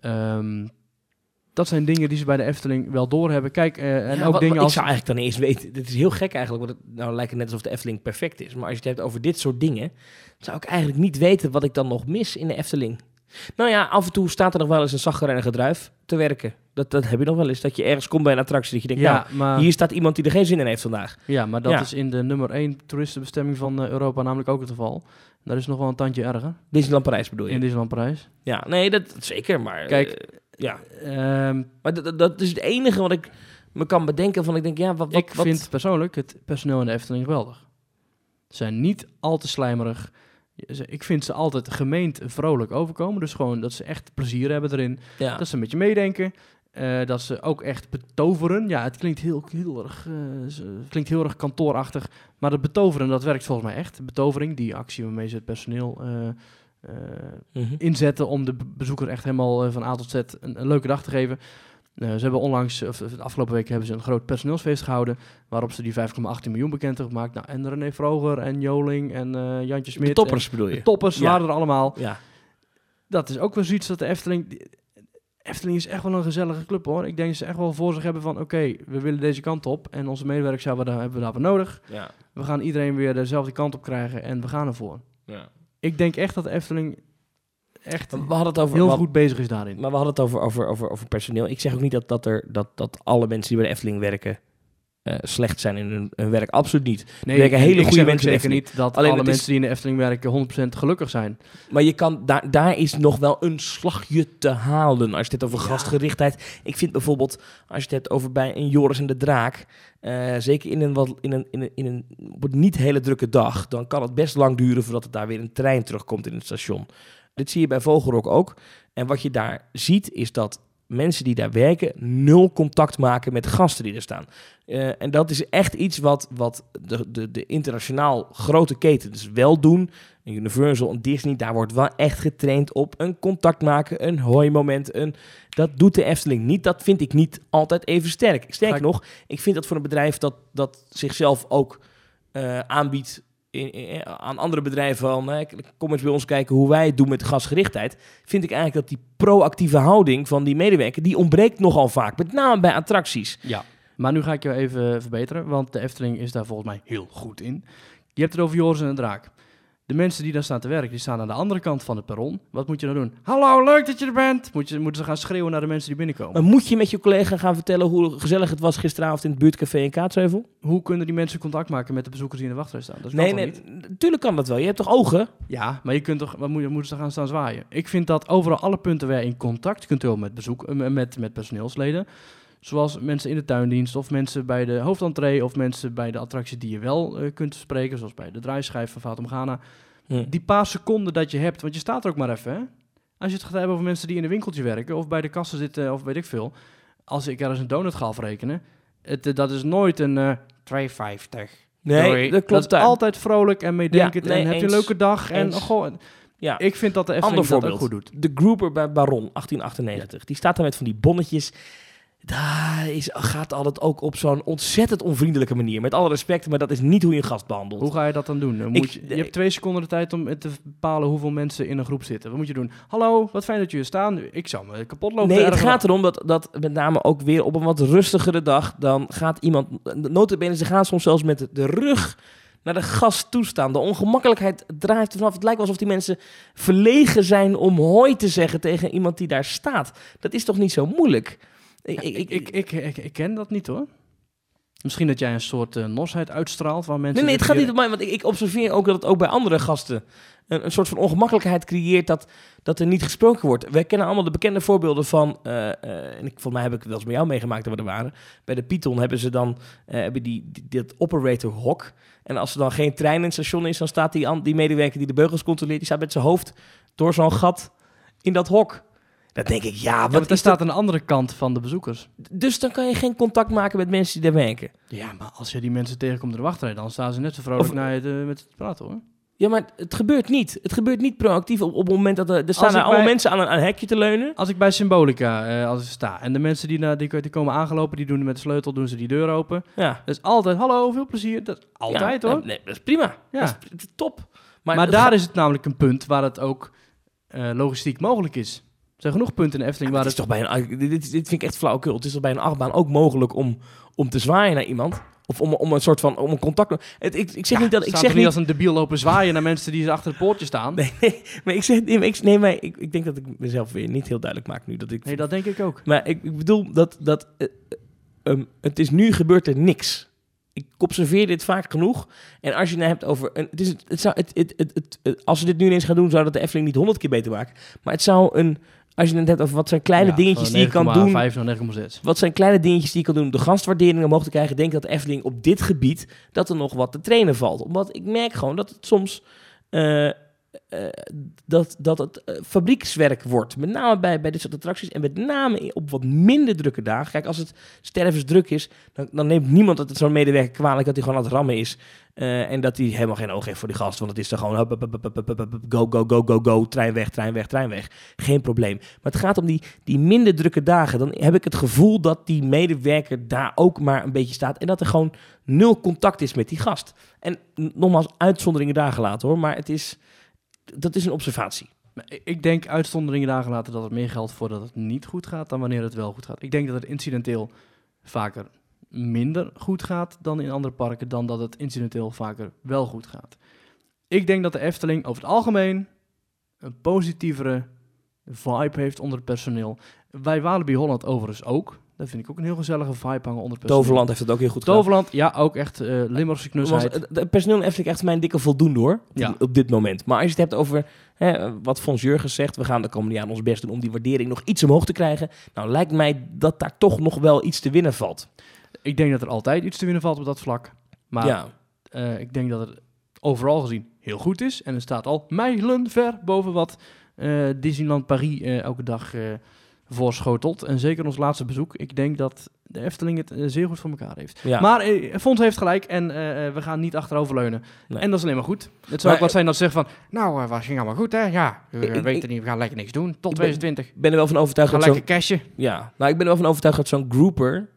Ehm, dat zijn dingen die ze bij de Efteling wel doorhebben. Kijk, eh, en Ja, ook wat- dingen wat- als... Ik zou eigenlijk dan eens weten. Dit is heel gek eigenlijk. Want het, nou lijkt het net alsof de Efteling perfect is. Maar als je het hebt over dit soort dingen... zou ik eigenlijk niet weten wat ik dan nog mis in de Efteling. Nou ja, af en toe staat er nog wel eens een zaggerijnige druif te werken. Dat, dat heb je nog wel eens. Dat je ergens komt bij een attractie dat je denkt... ja, nou, maar, hier staat iemand die er geen zin in heeft vandaag. ja, maar dat Ja. is in de nummer 1 toeristenbestemming van eh, Europa namelijk ook het geval. Daar is nog wel een tandje erger. Disneyland Parijs bedoel je? In Disneyland Parijs. Ja, nee, dat zeker. Maar Kijk, eh, ja. Ehm, Maar dat, dat- is het enige wat ik me kan bedenken van... Ik denk, ja, wat... wat ik wat- vind persoonlijk het personeel in de Efteling geweldig. Ze zijn niet al te slijmerig. Ik vind ze altijd gemeend vrolijk overkomen. Dus gewoon dat ze echt plezier hebben erin. Ja. Dat ze met je meedenken. Eh, dat ze ook echt betoveren. Ja, het klinkt heel, heel, erg, eh, klinkt heel erg kantoorachtig. Maar dat betoveren, dat werkt volgens mij echt. Betovering, die actie waarmee ze het personeel eh, Mhm. inzetten om de be- bezoeker echt helemaal van A tot Z een, een leuke dag te geven. Ze hebben onlangs, of de afgelopen week hebben ze een groot personeelsfeest gehouden, waarop ze die 5,18 miljoen bekend hebben gemaakt. Nou, en René Vroger en Joling en Jantje Smit. De toppers bedoel je? De toppers Ja. waren er allemaal. Ja. Dat is ook wel zoiets dat de Efteling... Efteling is echt wel een gezellige club hoor. Ik denk dat ze echt wel voor zich hebben van... oké, we willen deze kant op en onze medewerkers hebben we daar, hebben we daarvoor nodig. Ja. We gaan iedereen weer dezelfde kant op krijgen en we gaan ervoor. ja. Ik denk echt dat de Efteling echt We hadden het over... heel we- goed bezig is daarin. Maar we hadden het over, over, over, over personeel. Ik zeg ook niet dat, dat, er, dat, dat alle mensen die bij de Efteling werken eh, slecht zijn in hun, hun werk. Absoluut niet. Nee, werken hele ik goede mensen zeker niet dat Alleen alle het is- mensen die in de Efteling werken 100% gelukkig zijn. Maar je kan, daar, daar is nog wel een slagje te halen. Als je het hebt over Ja. gastgerichtheid. Ik vind bijvoorbeeld, als je het hebt over bij een Joris en de Draak. eh, zeker in een, wat, in, een, in, een, in een op een niet hele drukke dag. Dan kan het best lang duren voordat er daar weer een trein terugkomt in het station. Dit zie je bij Vogelrok ook. En wat je daar ziet is dat mensen die daar werken nul contact maken met gasten die er staan. Eh, en dat is echt iets wat, wat de, de, de internationaal grote ketens wel doen. Universal, een Disney, daar wordt wel echt getraind op een contact maken, een hooimoment. Een, dat doet de Efteling niet. Dat vind ik niet altijd even sterk. Sterker ik- nog, ik vind dat voor een bedrijf dat, dat zichzelf ook eh, aanbiedt in, aan andere bedrijven van, hè, kom eens bij ons kijken hoe wij het doen met gasgerichtheid, vind ik eigenlijk dat die proactieve houding van die medewerker, die ontbreekt nogal vaak, met name bij attracties. Ja, maar nu ga ik je even verbeteren, want de Efteling is daar volgens mij heel goed in. Je hebt het over Joris en de Draak. De mensen die daar staan te werken, die staan aan de andere kant van het perron. Wat moet je dan doen? Hallo, leuk dat je er bent! Moet je, moeten ze gaan schreeuwen naar de mensen die binnenkomen. Maar moet je met je collega gaan vertellen hoe gezellig het was gisteravond in het buurtcafé in Kaatsheuvel? Hoe kunnen die mensen contact maken met de bezoekers die in de wachtrij staan? Dat Nee, nee, niet? kan dat wel. Je hebt toch ogen? Ja, maar je kunt toch, wat moet je, moeten ze gaan staan zwaaien? Ik vind dat overal alle punten waar je in contact kunt komen met, bezoek, eh, met, met personeelsleden, zoals mensen in de tuindienst of mensen bij de hoofdentree of mensen bij de attractie die je wel eh, kunt spreken, zoals bij de draaischijf van Fatum Ghana. Die paar seconden dat je hebt, want je staat er ook maar even, hè? Als je het gaat hebben over mensen die in een winkeltje werken of bij de kassen zitten of weet ik veel. Als ik ergens een donut ga afrekenen, het, eh, dat is nooit een eh 2,50. Nee, Doei. dat klopt. altijd vrolijk en meedenkend Ja, nee, en heb je een leuke dag. En Eens. oh, goh, Ja. ik vind dat de Efteling Ander dat ook voorbeeld. goed doet. De Grouper bij Baron 1898. Die staat daar met van die bonnetjes. Daar is, gaat altijd ook op zo'n ontzettend onvriendelijke manier. Met alle respect, maar dat is niet hoe je een gast behandelt. Hoe ga je dat dan doen? Dan Ik- Moet je, je hebt twee seconden de tijd om te bepalen hoeveel mensen in een groep zitten. Wat moet je doen? Hallo, wat fijn dat jullie staan. Ik zou me kapot lopen. Nee, het gaat erom dat, dat met name ook weer op een wat rustigere dag... dan gaat iemand... Notabene, ze gaan soms zelfs met de rug naar de gast toestaan. De ongemakkelijkheid draait er vanaf. Het lijkt alsof die mensen verlegen zijn om hoi te zeggen tegen iemand die daar staat. Dat is toch niet zo moeilijk? Ik, ik, ik, ik, ken dat niet hoor. Misschien dat jij een soort eh, nosheid uitstraalt waar mensen... Nee, nee, het gaat niet om mij, want ik, observeer ook dat het ook bij andere gasten een, een soort van ongemakkelijkheid creëert dat, dat er niet gesproken wordt. Wij kennen allemaal de bekende voorbeelden van, eh, eh, en ik, volgens mij heb ik wel eens met jou meegemaakt dat we er waren. Bij de Python hebben ze dan eh, hebben die, die, dit operator hok. En als er dan geen trein in het station is, dan staat die, die medewerker die de beugels controleert, die staat met zijn hoofd door zo'n gat in dat hok. Dan denk ik, ja, Ja, wat want er is staat dat? de andere kant van de bezoekers. Dus dan kan je geen contact maken met mensen die daar werken. Ja, maar als je die mensen tegenkomt in de wachtrij, dan staan ze net zo vrolijk Of- naar je te- met te praten hoor. Ja, maar het gebeurt niet. Het gebeurt niet proactief op, op het moment dat er, er staan allemaal bij- mensen aan een, aan een hekje te leunen. Als ik bij Symbolica eh, als ik sta en de mensen die, naar, die, die komen aangelopen, die doen met de sleutel doen ze die deur open. Ja. Dat is altijd, hallo, veel plezier. Dat is altijd Ja, hoor. Nee, dat is prima. Ja. Dat is top. Maar, het daar gaat- is het namelijk een punt waar het ook eh, logistiek mogelijk is. Er zijn genoeg punten in de Efteling Ja, waar het het... is toch bij een, dit, dit vind ik echt flauwekul. Het is toch bij een achtbaan ook mogelijk om, om te zwaaien naar iemand? Of om, om een soort van om een contact. Het, ik, ik zeg Ja, niet dat ik zeg er niet. als een debiel lopen zwaaien naar mensen die achter het poortje staan. Nee, Nee, nee, maar ik zeg nee, maar ik, nee, maar ik, ik denk dat ik mezelf weer niet heel duidelijk maak nu dat ik. dat denk ik ook. Maar ik, ik bedoel dat dat eh, eh, um, het is nu gebeurt er niks. Ik observeer dit vaak genoeg. En als je het nou hebt over. Een, het is, het zou, het, het, het, het- het- als ze dit nu ineens gaan doen, zou dat de Efteling niet honderd keer beter maken. Maar het zou een. Als je het hebt over wat zijn kleine Ja, dingetjes die je kan doen. 9,5 naar 9,6. Wat zijn kleine dingetjes die je kan doen om de gastwaardering omhoog te krijgen? Denk dat Efteling op dit gebied dat er nog wat te trainen valt. Omdat ik merk gewoon dat het soms eh, dat, dat het eh, fabriekswerk wordt. Met name bij, bij dit soort attracties en met name op wat minder drukke dagen. Kijk, als het stervensdruk is, dan, dan neemt niemand het zo'n medewerker kwalijk dat hij gewoon aan het rammen is. eh, en dat hij helemaal geen oog heeft voor die gast. Want het is dan gewoon go, go, go, go, go, trein weg, trein weg, trein weg. Geen probleem. Maar het gaat om die, die minder drukke dagen. Dan heb ik het gevoel dat die medewerker daar ook maar een beetje staat. En dat er gewoon nul contact is met die gast. En nogmaals, uitzonderingen daar gelaten hoor. Maar het is, dat is een observatie. Ik- denk uitzonderingen dagen later dat het meer geldt voordat het niet goed gaat dan wanneer het wel goed gaat. Ik denk dat het incidenteel vaker minder goed gaat dan in andere parken, dan dat het incidenteel vaker wel goed gaat. Ik denk dat de Efteling over het algemeen een positievere vibe heeft onder het personeel. Bij Walibi Holland overigens ook. Dat vind ik ook een heel gezellige vibe hangen onder het. Toverland heeft het ook heel goed gedaan. Toverland, ja, ook echt eh Limburgse knusheid. het het personeel in Efteling echt mijn dikke voldoende hoor. Op, Ja. op dit moment. Maar als je het hebt over hè, wat Fons Jurgens zegt. We gaan de komende jaren ons best doen om die waardering nog iets omhoog te krijgen. Nou lijkt mij dat daar toch nog wel iets te winnen valt. Ik denk dat er altijd iets te winnen valt op dat vlak. Maar ja. Eh, ik denk dat het overal gezien heel goed is. En het staat al mijlenver boven wat eh, Disneyland Paris elke dag voorschotelt. En zeker ons laatste bezoek. Ik denk dat de Efteling het eh, zeer goed voor elkaar heeft. ja. Maar Fons heeft gelijk en eh, we gaan niet achteroverleunen. Nee. En dat is alleen maar goed. Het zou Maar, ook wat zijn dat ze zeggen van... Nou, uh, was ging allemaal goed, hè? Ja, we Ik- ik- weten niet, we gaan lekker niks doen. Tot Ik ben- 2020. ik ben er wel van overtuigd Gaan dat lekker cashen. ja, nou, ik ben er wel van overtuigd dat zo'n grouper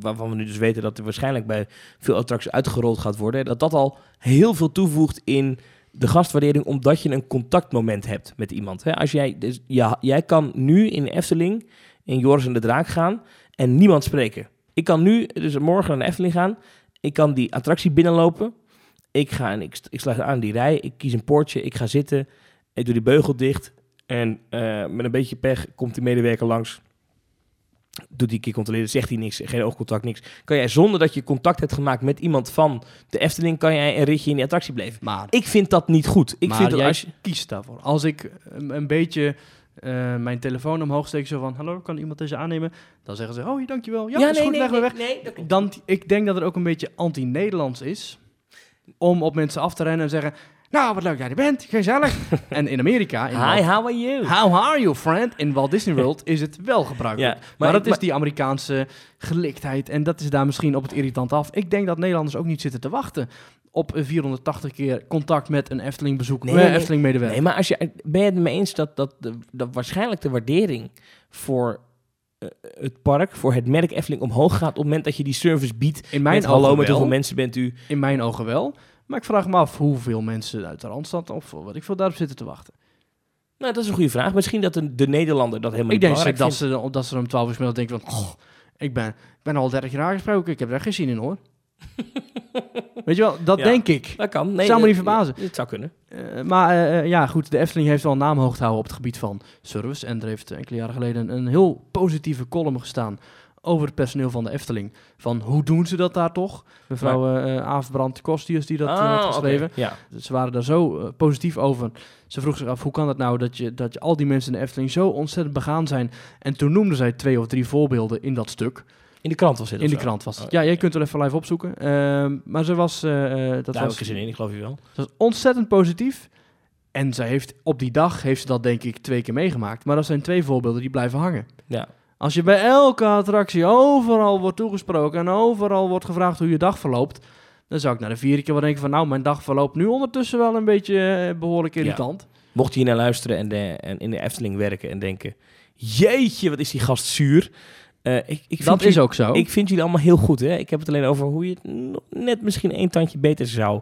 waarvan we nu dus weten dat er waarschijnlijk bij veel attracties uitgerold gaat worden, dat dat al heel veel toevoegt in de gastwaardering, omdat je een contactmoment hebt met iemand. Als jij, dus, jij kan nu in Efteling, in Joris en de Draak gaan en niemand spreken. Ik kan nu dus morgen naar Efteling gaan, ik kan die attractie binnenlopen, ik ga en ik, ik sluit aan die rij, ik kies een poortje, ik ga zitten, ik doe die beugel dicht en eh, met een beetje pech komt die medewerker langs. Doet die keer controleren, zegt hij niks, geen oogcontact, niks. Kan jij zonder dat je contact hebt gemaakt met iemand van de Efteling, kan jij een ritje in die attractie blijven. Maar, Ik vind dat niet goed. Ik maar vind dat als je... kiest daarvoor. Als ik een, een beetje eh, mijn telefoon omhoog steek, zo van, hallo, kan iemand deze aannemen? Dan zeggen ze, oh, dankjewel. Ja, is goed, leggen we weg. nee, dat klopt. Dan, ik denk dat het ook een beetje anti-Nederlands is om op mensen af te rennen en zeggen, nou, wat leuk dat je er bent, gezellig. (laughs) en in Amerika, in Hi, Walt- how are you? How are you, friend? In Walt Disney World (laughs) is het wel gebruikelijk. Ja, maar, dat maar- is die Amerikaanse geliktheid. En dat is daar misschien op het irritant af. Ik denk dat Nederlanders ook niet zitten te wachten op een 480 keer contact met een Efteling bezoek, Nee, nee, nee. Efteling medewerker. Nee, maar als je, ben je het mee eens dat, dat, waarschijnlijk de waardering voor eh, het park, voor het merk Efteling omhoog gaat op het moment dat je die service biedt? in mijn met hallo, ogen met hoeveel mensen bent u? In mijn ogen wel. Maar ik vraag me af hoeveel mensen uit de Randstad of wat ik veel daarop zitten te wachten. Nou, dat is een goede vraag. Misschien dat de, de Nederlander dat helemaal ik niet denk belangrijk dat, vindt. ze, dat ze om 12 uur 's middags denken van... "Goh, ik ben, ik ben al 30 jaar gesproken, ik heb er geen zin in hoor. (laughs) Weet je wel, dat Ja. denk ik. Dat kan. Nee, Zou me dat- niet verbazen. Het zou kunnen. Eh, maar eh, eh, ja, goed, de Efteling heeft wel een naam hoog te houden op het gebied van service. En er heeft enkele jaren geleden een heel positieve column gestaan over het personeel van de Efteling. Van hoe doen ze dat daar toch? Mevrouw eh eh, Aafbrand Kostius die dat eh, Ah, had geschreven. Ja. Ze waren daar zo positief over. Ze vroeg zich af, hoe kan het nou dat je, dat je al die mensen in de Efteling zo ontzettend begaan zijn? En toen noemde zij twee of drie voorbeelden in dat stuk. In de krant was dit in de zo? krant was het. Oh, Ja, jij kunt het even live opzoeken. Ehm, maar ze was, dat Daar heb was ik er in, ik geloof je wel. dat is ontzettend positief. En zij heeft op die dag heeft ze dat denk ik twee keer meegemaakt. Maar dat zijn twee voorbeelden die blijven hangen. Ja. Als je bij elke attractie overal wordt toegesproken en overal wordt gevraagd hoe je dag verloopt, dan zou ik na de vierde keer wel denken van nou, mijn dag verloopt nu ondertussen wel een beetje eh, behoorlijk irritant. Mocht je hier naar luisteren en, de, en in de Efteling werken en denken... Jeetje, wat is die gast zuur. Eh, ik, ik vind Dat is ook zo. Ik vind jullie allemaal heel goed. Hè? Ik heb het alleen over hoe je het net misschien één tandje beter zou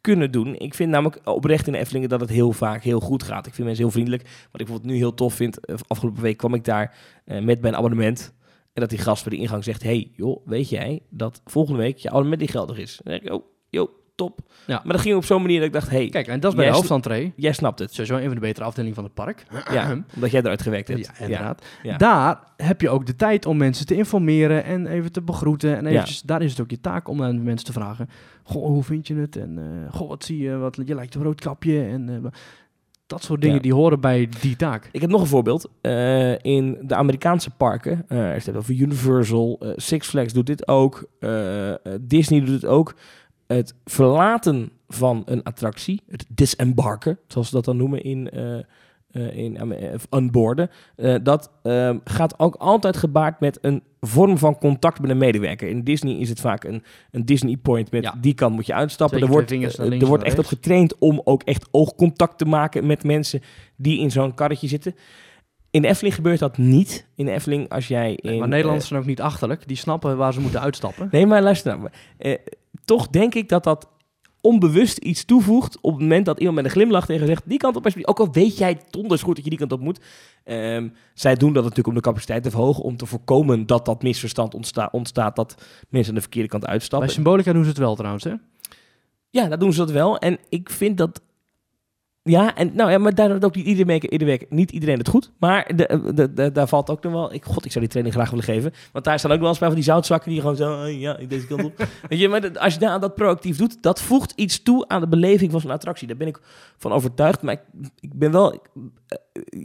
kunnen doen. Ik vind namelijk oprecht in de Eftelingen dat het heel vaak heel goed gaat. Ik vind mensen heel vriendelijk. Wat ik bijvoorbeeld nu heel tof vind... eh, Afgelopen week kwam ik daar eh, met mijn abonnement... En dat die gast bij de ingang zegt... hey, joh, weet jij dat volgende week je abonnement niet geldig is? Dan denk ik, oh, joh, top. Ja. Maar dat ging op zo'n manier dat ik dacht... hey, Kijk, en dat is bij de hoofdentree. jij snapt het. Sowieso een van de betere afdelingen van het park. (clears throat) Ja, omdat jij eruit gewerkt hebt. Ja, inderdaad. Ja. Daar heb je ook de tijd om mensen te informeren en even te begroeten. En eventjes, daar is het ook je taak om aan mensen te vragen. Goh, hoe vind je het? En eh, goh, wat zie je? Wat, je lijkt een roodkapje. En eh, dat soort dingen Ja. die horen bij die taak. Ik heb nog een voorbeeld. Eh, in de Amerikaanse parken, eh er staat over Universal, Six Flags doet dit ook, Disney doet het ook. Het verlaten van een attractie, het disembarken, zoals ze dat dan noemen in, eh in Am- eh, dat eh, gaat ook altijd gebaard met een vorm van contact met een medewerker. In Disney is het vaak een, een Disney point met Ja. die kant moet je uitstappen. Er wordt, links er wordt echt op getraind om ook echt oogcontact te maken met mensen die in zo'n karretje zitten. In de Efteling gebeurt dat niet. In de Efteling, als jij in... maar Nederlanders zijn ook niet achterlijk. Die snappen waar ze moeten uitstappen. nee, maar luister nou. Eh, toch denk ik dat dat onbewust iets toevoegt op het moment dat iemand met een glimlach tegen zegt, die kant op alsjeblieft. Ook al weet jij donders goed dat je die kant op moet. Ehm, zij doen dat natuurlijk om de capaciteit te verhogen, om te voorkomen dat dat misverstand ontsta- ontstaat, dat mensen aan de verkeerde kant uitstappen. Bij Symbolica doen ze het wel trouwens, hè? Ja, dat doen ze dat wel. En ik vind dat. Ja, en nou ja, maar daar doet ook niet iedereen, mee- iedere week niet iedereen het goed. Maar de, de, de- daar valt ook nog wel. Ik, God, ik zou die training graag willen geven. Want daar staan ook wel eens bij van die zoutzakken die gewoon zo. eh, ja, ik deze kant op. (laughs) Weet je, maar dat- als je daar dat proactief doet, dat voegt iets toe aan de beleving van zo'n attractie. Daar ben ik van overtuigd. Maar ik, ik ben wel. ik- eh,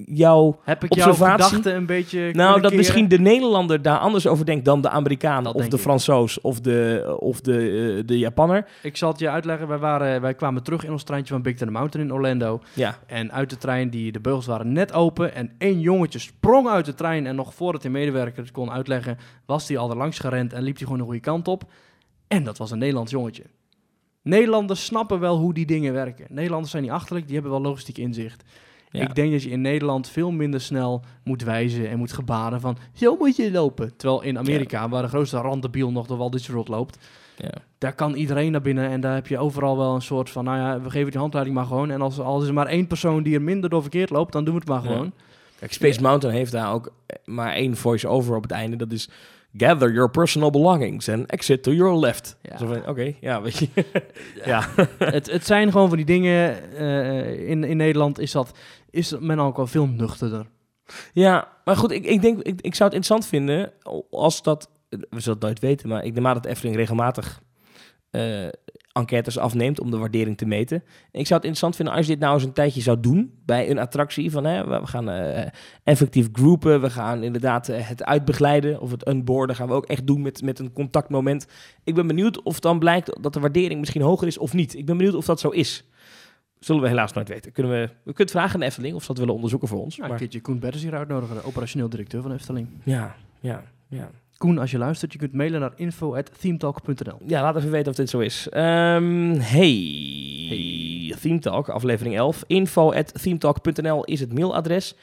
jouw. Heb ik jouw gedachten een beetje Nou, dat misschien de Nederlander daar anders over denkt dan de Amerikaan Dat of de. Fransoos of de, of de, eh, de Japanner. Ik zal het je uitleggen. Wij, waren, wij kwamen terug in ons treintje van Big Thunder Mountain in Orlando. Ja, En uit de trein, die, de beugels waren net open. En één jongetje sprong uit de trein. En nog voordat de medewerker het kon uitleggen, was hij al er langs gerend en liep hij gewoon de goede kant op. En dat was een Nederlands jongetje. Nederlanders snappen wel hoe die dingen werken. Nederlanders zijn niet achterlijk, die hebben wel logistiek inzicht. Ja. Ik denk dat je in Nederland veel minder snel moet wijzen en moet gebaren van zo moet je lopen. Terwijl in Amerika, waar de grootste randebiel nog door Walt Disney World loopt, Ja. daar kan iedereen naar binnen en daar heb je overal wel een soort van, nou ja, we geven die handleiding maar gewoon. En als, als is er maar één persoon die er minder door verkeerd loopt, dan doen we het maar Ja. gewoon. Kijk, Space Mountain heeft daar ook eh, maar één voice-over op het einde. Dat is gather your personal belongings and exit to your left. Ja. Zo van, Oké, ja, weet je. ja. (laughs) het, het zijn gewoon van die dingen, eh, in, in Nederland is dat, is men ook wel veel nuchterder. Ja, maar goed, ik, ik denk, ik, ik zou het interessant vinden als dat, we zullen het nooit weten, maar ik neem aan dat Efteling regelmatig eh, enquêtes afneemt om de waardering te meten. En ik zou het interessant vinden als je dit nou eens een tijdje zou doen bij een attractie van, hè, we gaan eh, effectief groepen, we gaan inderdaad eh, het uitbegeleiden of het unboarden gaan we ook echt doen met, met een contactmoment. Ik ben benieuwd of dan blijkt dat de waardering misschien hoger is of niet. Ik ben benieuwd of dat zo is. Zullen we helaas nooit weten. Kunnen we, we kunnen vragen aan de Efteling of ze dat willen onderzoeken voor ons. Ja, een maar- keertje Koen hier uitnodigen, de operationeel directeur van Efteling. ja, ja, ja. Koen, als je luistert, je kunt mailen naar info.themetalk.nl. Ja, laat even weten of dit zo is. Ehm, hey. Theme Talk, aflevering 11. Info at themetalk.nl is het mailadres.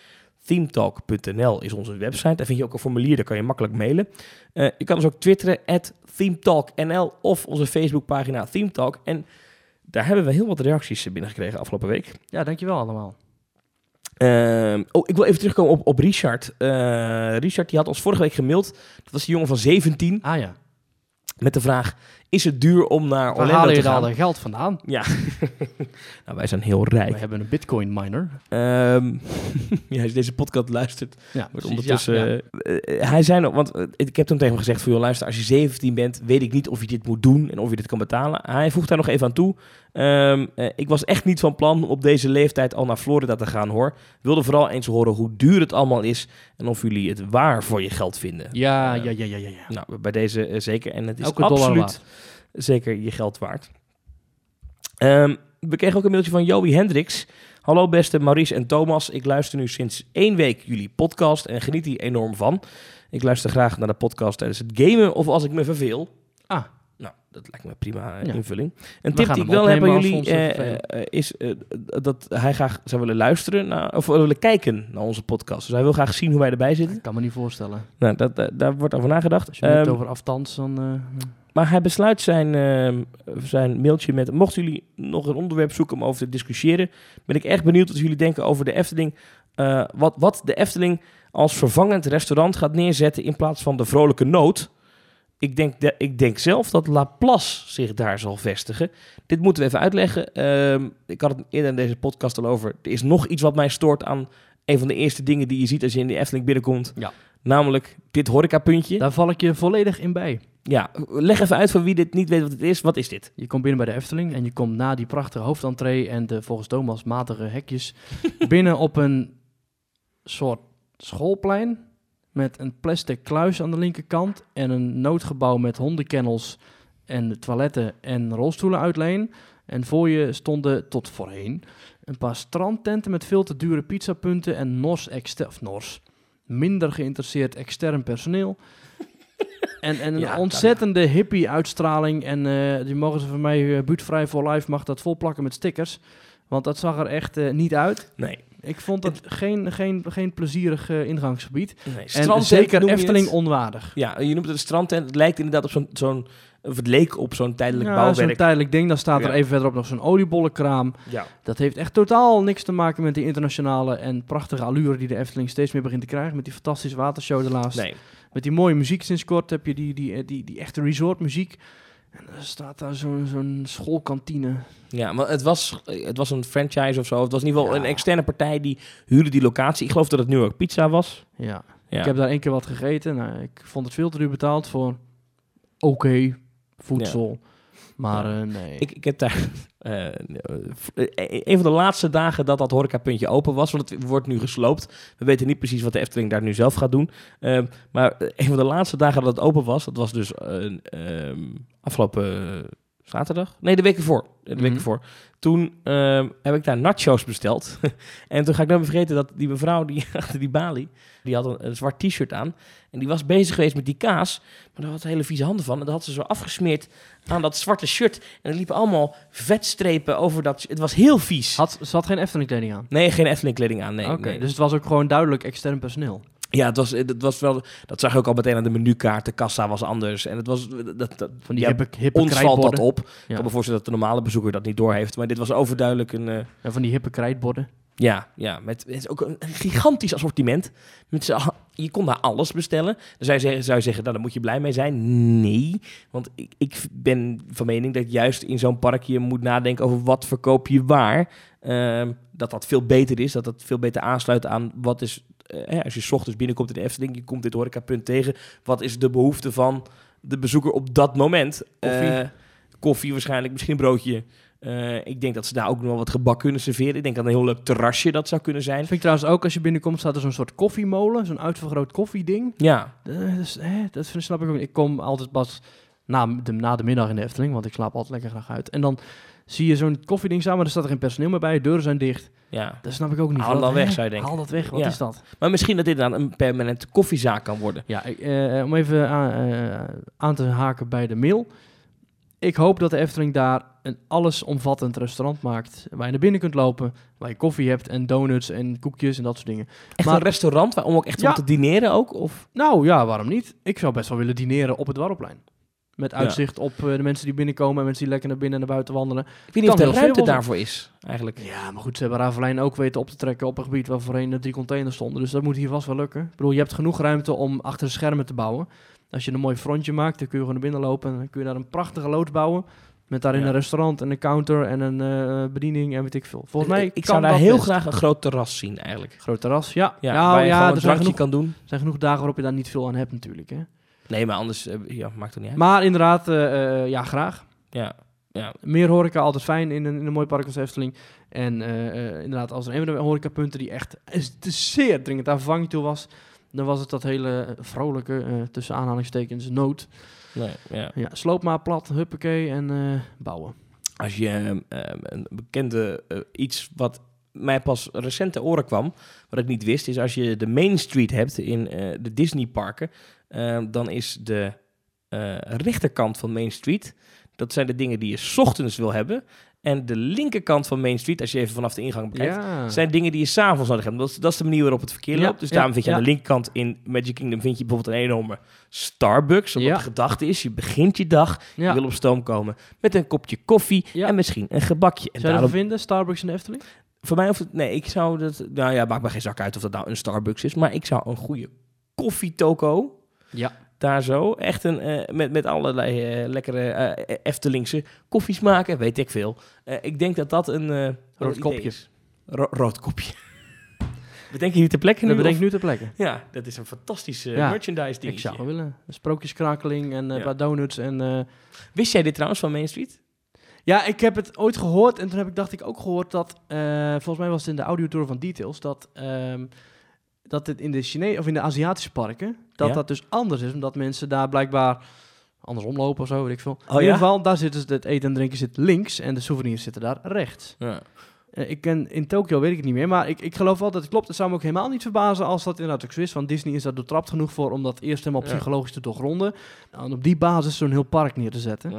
Themetalk.nl is onze website. Daar vind je ook een formulier, daar kan je makkelijk mailen. Eh, je kan ons ook twitteren, at themetalknl of onze Facebookpagina Themetalk. En daar hebben we heel wat reacties binnengekregen afgelopen week. Ja, dankjewel allemaal. Ehm, oh, ik wil even terugkomen op, op Richard. Eh, Richard die had ons vorige week gemaild. Dat was die jongen van 17 Ah ja, met de vraag... Is het duur om naar waar Orlando haal je te daar gaan? al geld vandaan? Ja, (laughs) nou, wij zijn heel rijk. We hebben een bitcoin miner. Ehm (laughs) ja, als je deze podcast luistert, Ja, wordt ondertussen... ja, ja. eh, eh, hij zei nog, want ik heb toen tegen hem gezegd, voor joh, luister, als je 17 bent, weet ik niet of je dit moet doen en of je dit kan betalen. Hij voegt daar nog even aan toe. Ehm, eh, ik was echt niet van plan om op deze leeftijd al naar Florida te gaan, hoor. Wilde vooral eens horen hoe duur het allemaal is en of jullie het waar voor je geld vinden. Ja, Eh, ja, ja, ja, ja. ja. Nou, bij deze eh, zeker. En het is Elke absoluut zeker je geld waard. Ehm, we kregen ook een mailtje van Joey Hendricks. Hallo beste Maurice en Thomas. Ik luister nu sinds één week jullie podcast en geniet hier enorm van. Ik luister graag naar de podcast tijdens het gamen of als ik me verveel. Ah. Dat lijkt me prima eh, invulling. Een tip die ik wel heb als jullie eh, eh, is dat hij graag zou willen luisteren naar, of willen kijken naar onze podcast. Dus hij wil graag zien hoe wij erbij zitten. Ik kan me niet voorstellen. Nou, dat, daar wordt over nagedacht. Als je het Ehm, over afstands, dan... maar hij besluit zijn, ehm, zijn mailtje met... Mochten jullie nog een onderwerp zoeken om over te discussiëren... ben ik echt benieuwd wat jullie denken over de Efteling. wat, wat de Efteling als vervangend restaurant gaat neerzetten... in plaats van de Vrolijke Noot. Ik denk, de, ik denk zelf dat Laplace zich daar zal vestigen. Dit moeten we even uitleggen. Ehm, ik had het eerder in deze podcast al over. Er is nog iets wat mij stoort aan... een van de eerste dingen die je ziet als je in de Efteling binnenkomt. Ja. Namelijk dit horecapuntje. daar val ik je volledig in bij. Ja, leg even uit voor wie dit niet weet wat het is. Wat is dit? Je komt binnen bij de Efteling en je komt na die prachtige hoofdentree en de volgens Thomas matige hekjes (laughs) binnen op een soort schoolplein met een plastic kluis aan de linkerkant en een noodgebouw met hondenkennels en toiletten en rolstoelen uitleen. En voor je stonden tot voorheen een paar strandtenten met veel te dure pizzapunten en nors exter of nors minder geïnteresseerd extern personeel. (laughs) En, en een Ja, ontzettende hippie-uitstraling. En eh, die mogen ze van mij, uh, buurtvrij voor life, mag dat volplakken met stickers. Want dat zag er echt eh, niet uit. Nee. Ik vond het geen, geen, geen plezierig eh, ingangsgebied. nee. En zeker Efteling het. onwaardig. Ja, je noemt het een strandtent. Het lijkt inderdaad op zo'n... zo'n of het leek op zo'n tijdelijk Ja, zo'n bouwwerk. tijdelijk ding. Dan staat er Ja. even verderop nog zo'n oliebollenkraam. ja. Dat heeft echt totaal niks te maken met die internationale en prachtige allure die de Efteling steeds meer begint te krijgen. Met die fantastische watershow ernaast. Nee. Met die mooie muziek sinds kort heb je die, die, die, die echte resortmuziek. En er staat daar zo'n zo'n schoolkantine. Ja, maar het was, het was een franchise of zo. Het was in ieder geval Ja. een externe partij die huurde die locatie. Ik geloof dat het nu ook pizza was. Ja. Ja. Ik heb daar één keer wat gegeten. Nou, ik vond het veel te duur betaald voor oké voedsel. Maar eh, nee. Ik, ik heb daar... eh, eh, een van de laatste dagen dat dat horecapuntje open was, want het wordt nu gesloopt. We weten niet precies wat de Efteling daar nu zelf gaat doen. Ehm, maar een van de laatste dagen dat het open was, dat was dus ehm, afgelopen zaterdag? Nee, de week ervoor. De week Mhm. ervoor. Toen ehm, heb ik daar nachos besteld. (laughs) en toen ga ik nooit meer vergeten dat die mevrouw die (laughs) achter die balie, die had een, een zwart t-shirt aan. En die was bezig geweest met die kaas. Maar daar had ze hele vieze handen van. En dat had ze zo afgesmeerd aan dat zwarte shirt. En er liepen allemaal vetstrepen over dat... Het was heel vies. Had, ze had geen Efteling kleding aan. Nee, geen Efteling kleding aan. Nee, Oké, nee. dus het was ook gewoon duidelijk extern personeel. Ja, het was, het was wel... Dat zag je ook al meteen aan de menukaart. De kassa was anders. En het was... Dat, dat, Van die ja, hippe, hippe ons valt dat op. Ik Ja. kan me voorstellen dat de normale bezoeker dat niet doorheeft. Maar dit was overduidelijk een... eh, van die hippe krijtborden. ja, ja, met, het is ook een, gigantisch assortiment. Met je kon daar alles bestellen. Dan zou je zeggen, zou je zeggen nou, daar moet je blij mee zijn. Nee, want ik, ik ben van mening dat juist in zo'n park je moet nadenken over wat verkoop je waar. Ehm, dat dat veel beter is, dat dat veel beter aansluit aan wat is... eh, als je 's ochtends binnenkomt in de Efteling, je komt dit horecapunt tegen. Wat is de behoefte van de bezoeker op dat moment? Koffie. Eh, koffie waarschijnlijk, misschien een broodje. Eh, ik denk dat ze daar ook nog wel wat gebak kunnen serveren. Ik denk dat een heel leuk terrasje dat zou kunnen zijn. Vind ik trouwens ook, als je binnenkomt, staat er zo'n soort koffiemolen. Zo'n uitvergroot koffieding. Ja, Eh, dus, hè, dat vind, snap ik ook niet. Ik kom altijd pas na de, na de middag in de Efteling, want ik slaap altijd lekker graag uit. En dan zie je zo'n koffieding maar er staat er geen personeel meer bij. De deuren zijn dicht. ja. Dat snap ik ook niet. Haal dan weg, zou je denken. Haal dat weg, wat Ja. is dat? Maar misschien dat dit dan een permanente koffiezaak kan worden. Ja, ik, eh, om even aan, eh, aan te haken bij de mail. Ik hoop dat de Efteling daar een allesomvattend restaurant maakt. Waar je naar binnen kunt lopen, waar je koffie hebt en donuts en koekjes en dat soort dingen. Echt Maar- een restaurant waar, om ook echt Ja. om te dineren ook? Of? Nou ja, waarom niet? Ik zou best wel willen dineren op het Dwarrelplein. Met uitzicht op eh, de mensen die binnenkomen en mensen die lekker naar binnen en naar buiten wandelen. Ik weet niet of heel ruimte veel daarvoor is, eigenlijk. Ja, maar goed, ze hebben Ravelijn ook weten op te trekken op een gebied waar voorheen drie containers stonden. Dus dat moet hier vast wel lukken. Ik bedoel, je hebt genoeg ruimte om achter de schermen te bouwen. Als je een mooi frontje maakt, dan kun je gewoon naar binnen lopen en dan kun je daar een prachtige loods bouwen. Met daarin Ja. een restaurant en een counter en een eh, bediening en weet ik veel. Volgens mij ik, ik kan zou daar heel best. graag een groot terras zien, eigenlijk. Groot terras, ja. Ja, Ja, waar je ja, gewoon er een zijn drankje genoeg, kan doen. er zijn genoeg dagen waarop je daar niet veel aan hebt natuurlijk. Hè. Nee, maar anders eh, ja, maakt het niet uit. Maar inderdaad, eh, eh, ja, graag. ja, ja. Meer horeca, altijd fijn in een, in een mooi park als Efteling. En inderdaad, als er een van de horecapunten die echt zeer dringend aan vervanging toe was, dan was het dat hele vrolijke, tussen aanhalingstekens, nood. Nee, ja. Ja, sloop maar plat, huppakee en bouwen. Als je ehm, ehm, een bekende iets wat mij pas recent te oren kwam, wat ik niet wist, is als je de Main Street hebt in de Disney parken, dan is de eh, rechterkant van Main Street, dat zijn de dingen die je 's ochtends wil hebben. En de linkerkant van Main Street, als je even vanaf de ingang bekijkt, Ja. zijn dingen die je s'avonds nodig hebt. Dat is, dat is de manier waarop het verkeer Ja, loopt. Dus ja, daarom vind je aan de linkerkant in Magic Kingdom vind je bijvoorbeeld een enorme Starbucks. Omdat de gedachte is, je begint je dag, je wil op stoom komen met een kopje koffie en misschien een gebakje. En Zou je dat daarom, vinden, Starbucks in de Efteling? voor mij hoeft het, nee, ik zou dat, nou ja, maakt me geen zak uit of dat nou een Starbucks is, maar ik zou een goede koffietoko Ja. daar zo, echt een, eh, met, met allerlei eh, lekkere eh, Eftelingse koffies maken, weet ik veel. Ik denk dat dat een Rood kopje. is. Ro- rood kopje. (laughs) Bedenk je ter plekke nu? Dat bedenk of- ik nu ter plekke. Ja, dat is een fantastische Ja, merchandise Ik dingetje. zou wel willen. Sprookjeskrakeling en Ja. wat donuts en... Wist jij dit trouwens van Main Street? Ja, ik heb het ooit gehoord en toen heb ik, dacht ik ook gehoord dat, volgens mij was het in de audiotour van Details, dat, ehm, dat het in de Chine of in de Aziatische parken, dat Ja? dat dus anders is, omdat mensen daar blijkbaar andersom lopen of zo, weet ik veel. Oh, in ieder ja? geval, daar zitten ze- het eten en drinken zit links en de souvenirs zitten daar rechts. Ja. Eh, ik ken, in Tokio weet ik het niet meer, maar ik, ik geloof wel dat het klopt. Het zou me ook helemaal niet verbazen als dat inderdaad ook zo is, want Disney is daar doortrapt genoeg voor om dat eerst helemaal psychologisch te doorgronden en op die basis zo'n heel park neer te zetten.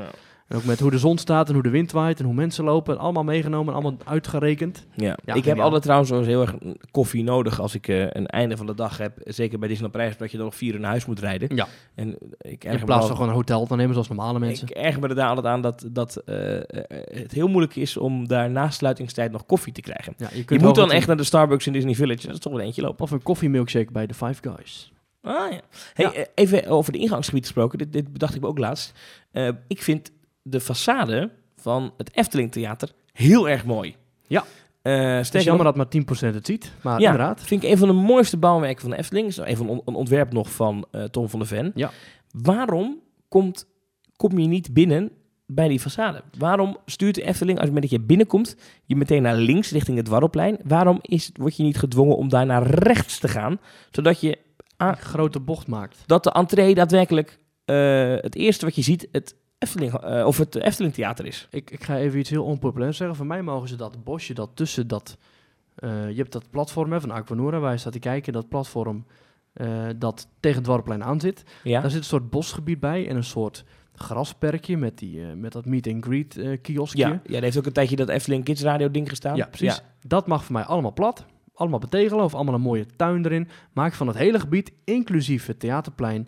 En ook met hoe de zon staat en hoe de wind waait en hoe mensen lopen. Allemaal meegenomen, allemaal uitgerekend. Ja. Ja, ik heb altijd trouwens wel eens heel erg koffie nodig als ik eh, een einde van de dag heb. Zeker bij Disneyland Parijs, dat je dan nog vier uur naar huis moet rijden. Ja. En ik In plaats van gewoon een hotel te nemen zoals normale mensen. Ik erger me er daar altijd aan dat, dat eh, eh, het heel moeilijk is om daar na sluitingstijd nog koffie te krijgen. ja, je moet dan echt naar de Starbucks in Disney Village. Dat is toch wel een eentje lopen. Of een koffiemilkshake bij de Five Guys. Ah ja. Hey, Ja. even over de ingangsgebied gesproken. Dit, dit bedacht ik me ook laatst. Ik vind de façade van het Efteling Theater heel erg mooi. Ja. Eh Het is jammer nog, dat maar 10% het ziet. Maar ja, inderdaad. vind ik een van de mooiste bouwwerken van de Efteling. Is een on- een ontwerp nog van eh, Tom van der Ven. Ja. Waarom komt, kom je niet binnen bij die façade? Waarom stuurt de Efteling, als je met dat je binnenkomt, je meteen naar links richting het Dwarrelplein? Waarom is, word je niet gedwongen om daar naar rechts te gaan? Zodat je Een grote bocht maakt. dat de entree daadwerkelijk eh, het eerste wat je ziet, het Efteling, eh, of het Efteling Theater is. Ik, ik ga even iets heel onpopulairs zeggen. Voor mij mogen ze dat bosje dat tussen dat... eh, je hebt dat platform hè, van Aquanura waar je staat te kijken. Dat platform eh, dat tegen het Dwarreplein aan zit. Ja? Daar zit een soort bosgebied bij en een soort grasperkje met, die, met dat meet and greet eh kioskje. Ja, ja, er heeft ook een tijdje dat Efteling Kids Radio ding gestaan. Ja, precies. Dat mag voor mij allemaal plat. Allemaal betegelen of allemaal een mooie tuin erin. Maak van het hele gebied, inclusief het theaterplein,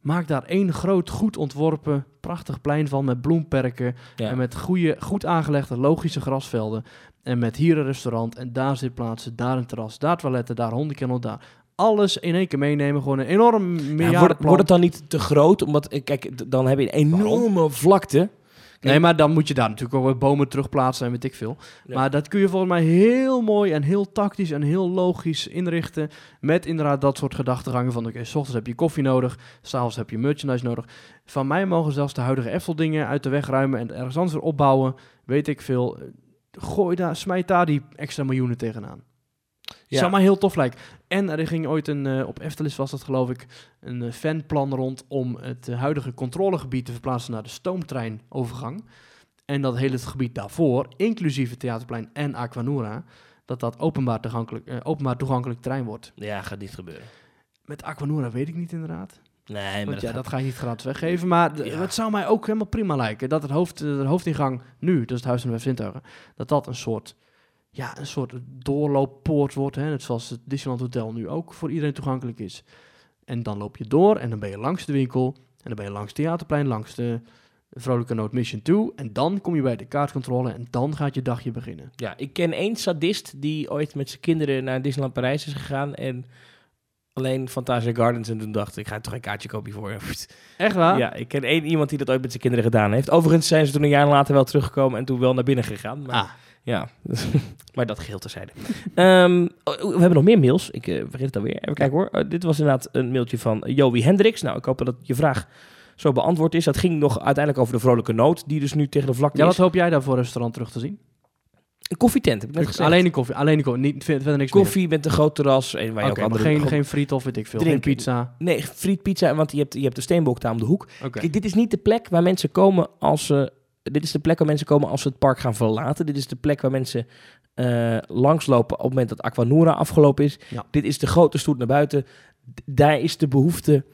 maak daar één groot, goed ontworpen, prachtig plein van met bloemperken Ja. en met goede, goed aangelegde, logische grasvelden. En met hier een restaurant en daar zitplaatsen, daar een terras, daar toiletten, daar hondenkennel, daar. Alles in één keer meenemen, gewoon een enorm Ja, wordt, wordt het dan niet te groot? Omdat, eh, kijk, dan heb je een enorme vlakte. Nee, maar dan moet je daar natuurlijk ook weer bomen terugplaatsen en weet ik veel. Ja. Maar dat kun je volgens mij heel mooi en heel tactisch en heel logisch inrichten. Met inderdaad dat soort gedachtegangen van... oké, s ochtends heb je koffie nodig, s'avonds heb je merchandise nodig. Van mij mogen zelfs de huidige Efteldingen uit de weg ruimen... en ergens anders weer opbouwen, weet ik veel. Gooi daar, smijt daar die extra miljoenen tegenaan. Ja. Zou mij heel tof lijken. En er ging ooit een, eh, op Eftelis was dat geloof ik, een eh, fanplan rond om het huidige controlegebied te verplaatsen naar de stoomtreinovergang. En dat hele gebied daarvoor, inclusief het Theaterplein en Aquanura, dat dat openbaar toegankelijk, eh, openbaar toegankelijk terrein wordt. Ja, gaat niet gebeuren. Met Aquanura weet ik niet inderdaad. Nee, maar Want ja, gaat- dat ga je niet gratis weggeven. Maar Ja. het zou mij ook helemaal prima lijken dat het hoofd, de hoofdingang nu, dus het Huis van de Vijf Zintuigen, dat dat een soort, ja, een soort doorlooppoort wordt. Hè? Net zoals het Disneyland Hotel nu ook voor iedereen toegankelijk is. En dan loop je door en dan ben je langs de winkel. En dan ben je langs het Theaterplein, langs de Vrolijke Noot Mission 2. En dan kom je bij de kaartcontrole en dan gaat je dagje beginnen. Ja, ik ken één sadist die ooit met zijn kinderen naar Disneyland Parijs is gegaan en alleen Fantasia Gardens en toen dacht ik, ga toch een kaartje kopen voor. (laughs) Echt waar? Ja, ik ken één iemand die dat ooit met zijn kinderen gedaan heeft. Overigens zijn ze toen een jaar later wel teruggekomen en toen wel naar binnen gegaan. Maar, Ah, Ja, (laughs) maar dat geheel terzijde. Oh, we hebben nog meer mails. Ik eh, vergeet het alweer. Even kijken hoor. Eh, dit was inderdaad een mailtje van Joey Hendricks. Nou, ik hoop dat je vraag zo beantwoord is. Dat ging nog uiteindelijk over de vrolijke noot, die dus nu tegen de vlakte ja, wat is. hoop jij daar voor een restaurant terug te zien? Een koffietent, heb ik net gezegd. Alleen die koffie, alleen die koffie, niet, verder niks meer. koffie met een groot terras. En waar je ook andere, geen, geen friet of weet ik veel. Geen pizza. Nee, frietpizza, want je hebt, je hebt de steenbok daar om de hoek. Kijk, dit is niet de plek waar mensen komen als ze... Dit is de plek waar mensen komen als ze het park gaan verlaten. Dit is de plek waar mensen eh, langslopen op het moment dat Aquanura afgelopen is. Ja. Dit is de grote stoet naar buiten. D- daar is de behoefte